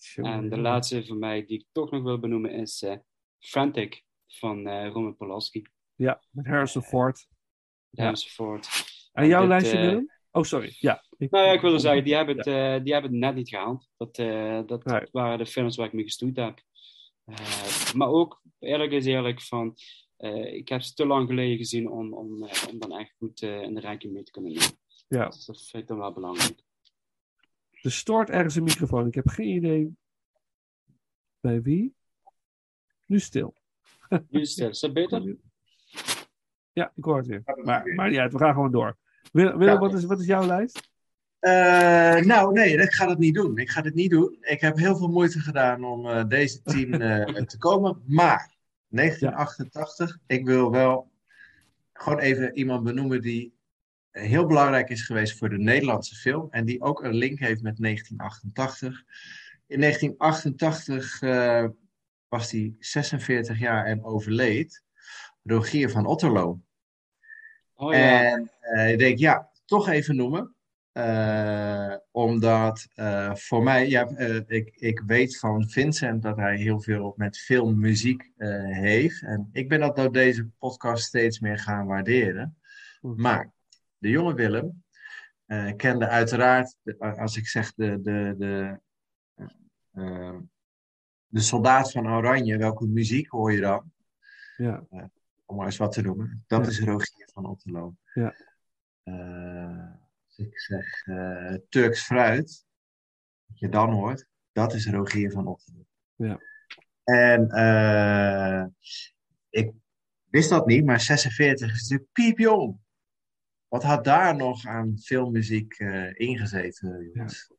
Tjonge, En de laatste van mij die ik toch nog wil benoemen is eh, Frantic van eh Roman Polanski. Ja, met Harrison Ford. Ja. Enzovoort. En jouw dit, lijstje, Willem? Oh, sorry. Ja. Ik- Nou ja, ik wilde zeggen, die hebben het, eh, die hebben het net niet gehaald. Dat, eh, dat Nee. waren de films waar ik mee gestoeid heb. Eh, maar ook, eerlijk is eerlijk, van, eh, ik heb ze te lang geleden gezien om, om, om dan echt goed eh, in de ranking mee te kunnen nemen. Ja. Dus dat vind ik dan wel belangrijk. Er stoort ergens een microfoon. Ik heb geen idee bij wie. Nu stil. Nu het, is dat beter? Ja, ik hoor het weer. Maar, maar uit, we gaan gewoon door. Willem, Willem, Ja. wat, is, wat is jouw lijst? Eh, nou, nee, ik ga dat niet doen. Ik ga dit niet doen. Ik heb heel veel moeite gedaan om eh, deze tien eh, te komen. Maar 1988, ik wil wel gewoon even iemand benoemen die heel belangrijk is geweest voor de Nederlandse film. En die ook een link heeft met 1988. In 1988 eh, was hij 46 jaar en overleed. Rogier van Otterlo. Oh ja, En eh, ik denk, ja, toch even noemen. Eh, omdat eh, voor mij, ja, eh, ik, ik weet van Vincent dat hij heel veel met filmmuziek heeft. En ik ben dat door deze podcast steeds meer gaan waarderen. Maar de jonge Willem kende uiteraard, de- als ik zeg de, de, de, de soldaat van Oranje, welke muziek hoor je dan? Ja, om maar eens wat te noemen. Dat Ja. is Rogier van Otterlo. Ja. Ik zeg eh, Turks fruit, wat je dan hoort, dat is Rogier van Otterlo. Ja. En eh, ik wist dat niet, maar 46 is natuurlijk piepjong. Wat had daar nog aan filmmuziek eh ingezeten, jongens?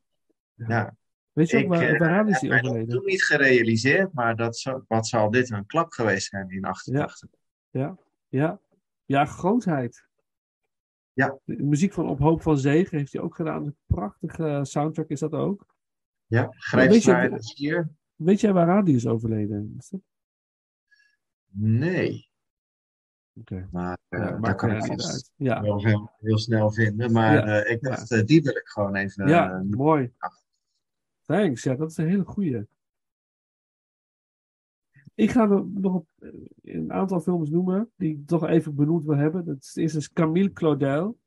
Ja. Ja. Weet je ook Ik, waar, waaraan is heb hij mij dat overleden? toen niet gerealiseerd, maar dat zou- wat zal dit een klap geweest zijn in 88? Ja, ja grootheid. Ja. De muziek van Op Hoop van Zegen heeft hij ook gedaan. Een prachtige soundtrack is dat ook. Ja, je- naar de hier. Weet jij waaraan die is overleden? Is dat- Nee. Oké. Maar eh, Ja, maakt kan ik niet vast. Ja, wel heel, heel snel vinden. Maar Ja. eh, ik dacht, eh, die wil ik gewoon even. ja mooi. Thanks. Ja, dat is een hele goeie. Ik ga nog eh, een aantal films noemen die ik toch even benoemd wil hebben. Dat is, Camille Claudel.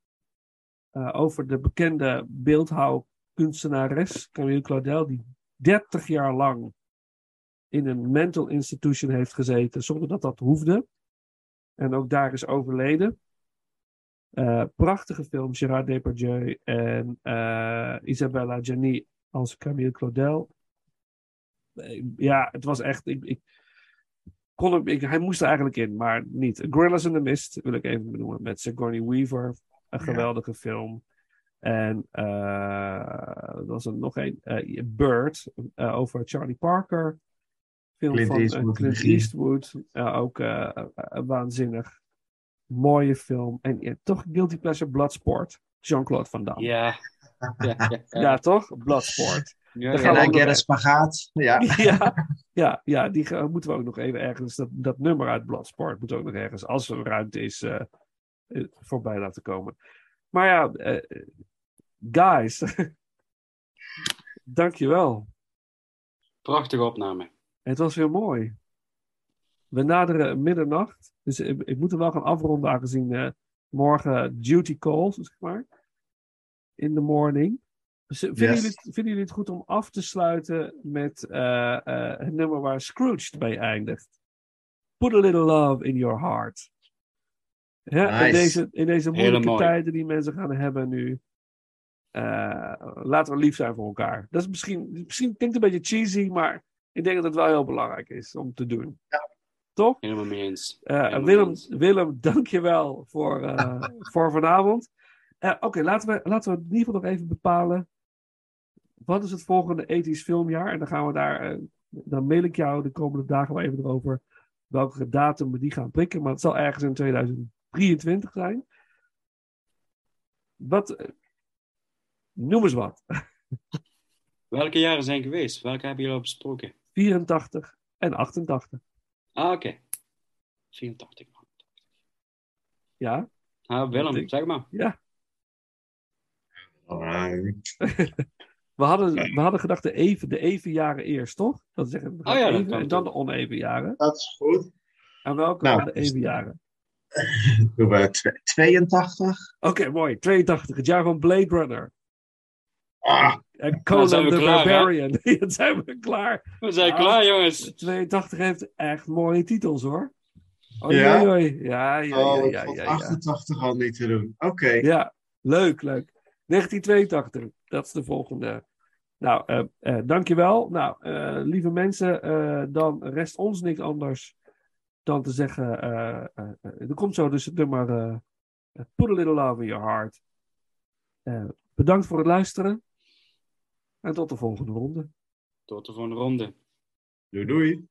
eh, over de bekende beeldhouwkunstenares Camille Claudel, die 30 jaar lang in een mental institution heeft gezeten zonder dat dat hoefde. En ook daar is overleden. Eh, prachtige film, Gerard Depardieu en Isabella Gianni als Camille Claudel. Ja, het was echt. Ik, ik kon hem, ik, hij moest er eigenlijk in, maar niet. Gorillas in the Mist wil ik even benoemen met Sigourney Weaver. Een Ja. geweldige film. En eh er was er nog een, eh, Bird, eh, over Charlie Parker. Film Clint van Eastwood, Clint. Eastwood. Ook waanzinnig. Mooie film. En toch Guilty Pleasure Bloodsport. Jean-Claude Van Damme. Ja, ja, ja, ja. ja toch? Bloodsport. Ja, Dan gaan we En ook I nog get a even- spagaat. Ja. ja, ja, ja, die gaan- moeten we ook nog even ergens, dat, dat nummer uit Bloodsport, moet ook nog ergens, als er ruimte is, eh, eh, voorbij laten komen. Maar ja, eh, guys, dankjewel. Prachtige opname. Het was weer mooi. We naderen middernacht. Dus ik, ik moet er wel gaan afronden aangezien eh, morgen duty calls, zeg maar. In the morning. Vinden, Yes. jullie, het- vinden jullie het goed om af te sluiten met eh, eh, het nummer waar Scrooge mee eindigt? Put a little love in your heart. Ja, in, deze, in deze moeilijke tijden die mensen gaan hebben nu. eh, laten we lief zijn voor elkaar. Dat is misschien, misschien klinkt een beetje cheesy, maar ik denk dat het wel heel belangrijk is om te doen. Toch? Helemaal mee eens. Eh, Willem. Willem, dank je wel voor, eh, voor vanavond. Eh, Oké, laten, we, laten we in ieder geval nog even bepalen. Wat is het volgende ethisch filmjaar? En dan gaan we daar. eh, dan mail ik jou de komende dagen wel even erover. Welke datum we die gaan prikken. Maar het zal ergens in 2023 zijn. Wat. eh, noem eens wat. Welke jaren zijn geweest? Welke hebben jullie al besproken? 84 en 88. Ah, oké. 84. Ja? Ah, Willem, zeg maar. Ja. We hadden, we hadden gedacht de even, de even jaren eerst, toch? Dat zeggen we Oh ja, even en dan de oneven jaren. dat is goed. En welke Nou, waren de even jaren? Doen we tw- 82? Oké, mooi. 82, het jaar van Blade Runner. Ah, En Conan zijn we the klaar, hè? Barbarian. Dan zijn we klaar. We zijn Nou, klaar, jongens. 82 heeft echt mooie titels, hoor. Oh, Ja? oei, oei. Ja, ja, ja, oh, ik ja, vond ja, ja. 88 al niet te doen. Oké. Ja, leuk, leuk. 1982, dat is de volgende. Nou, eh eh, dankjewel. Nou, eh, lieve mensen, eh, dan rest ons niks anders dan te zeggen... eh, eh, eh, er komt zo dus het nummer eh, Put a Little Love in Your Heart. Eh, bedankt voor het luisteren. En tot de volgende ronde. Tot de volgende ronde. Doei doei.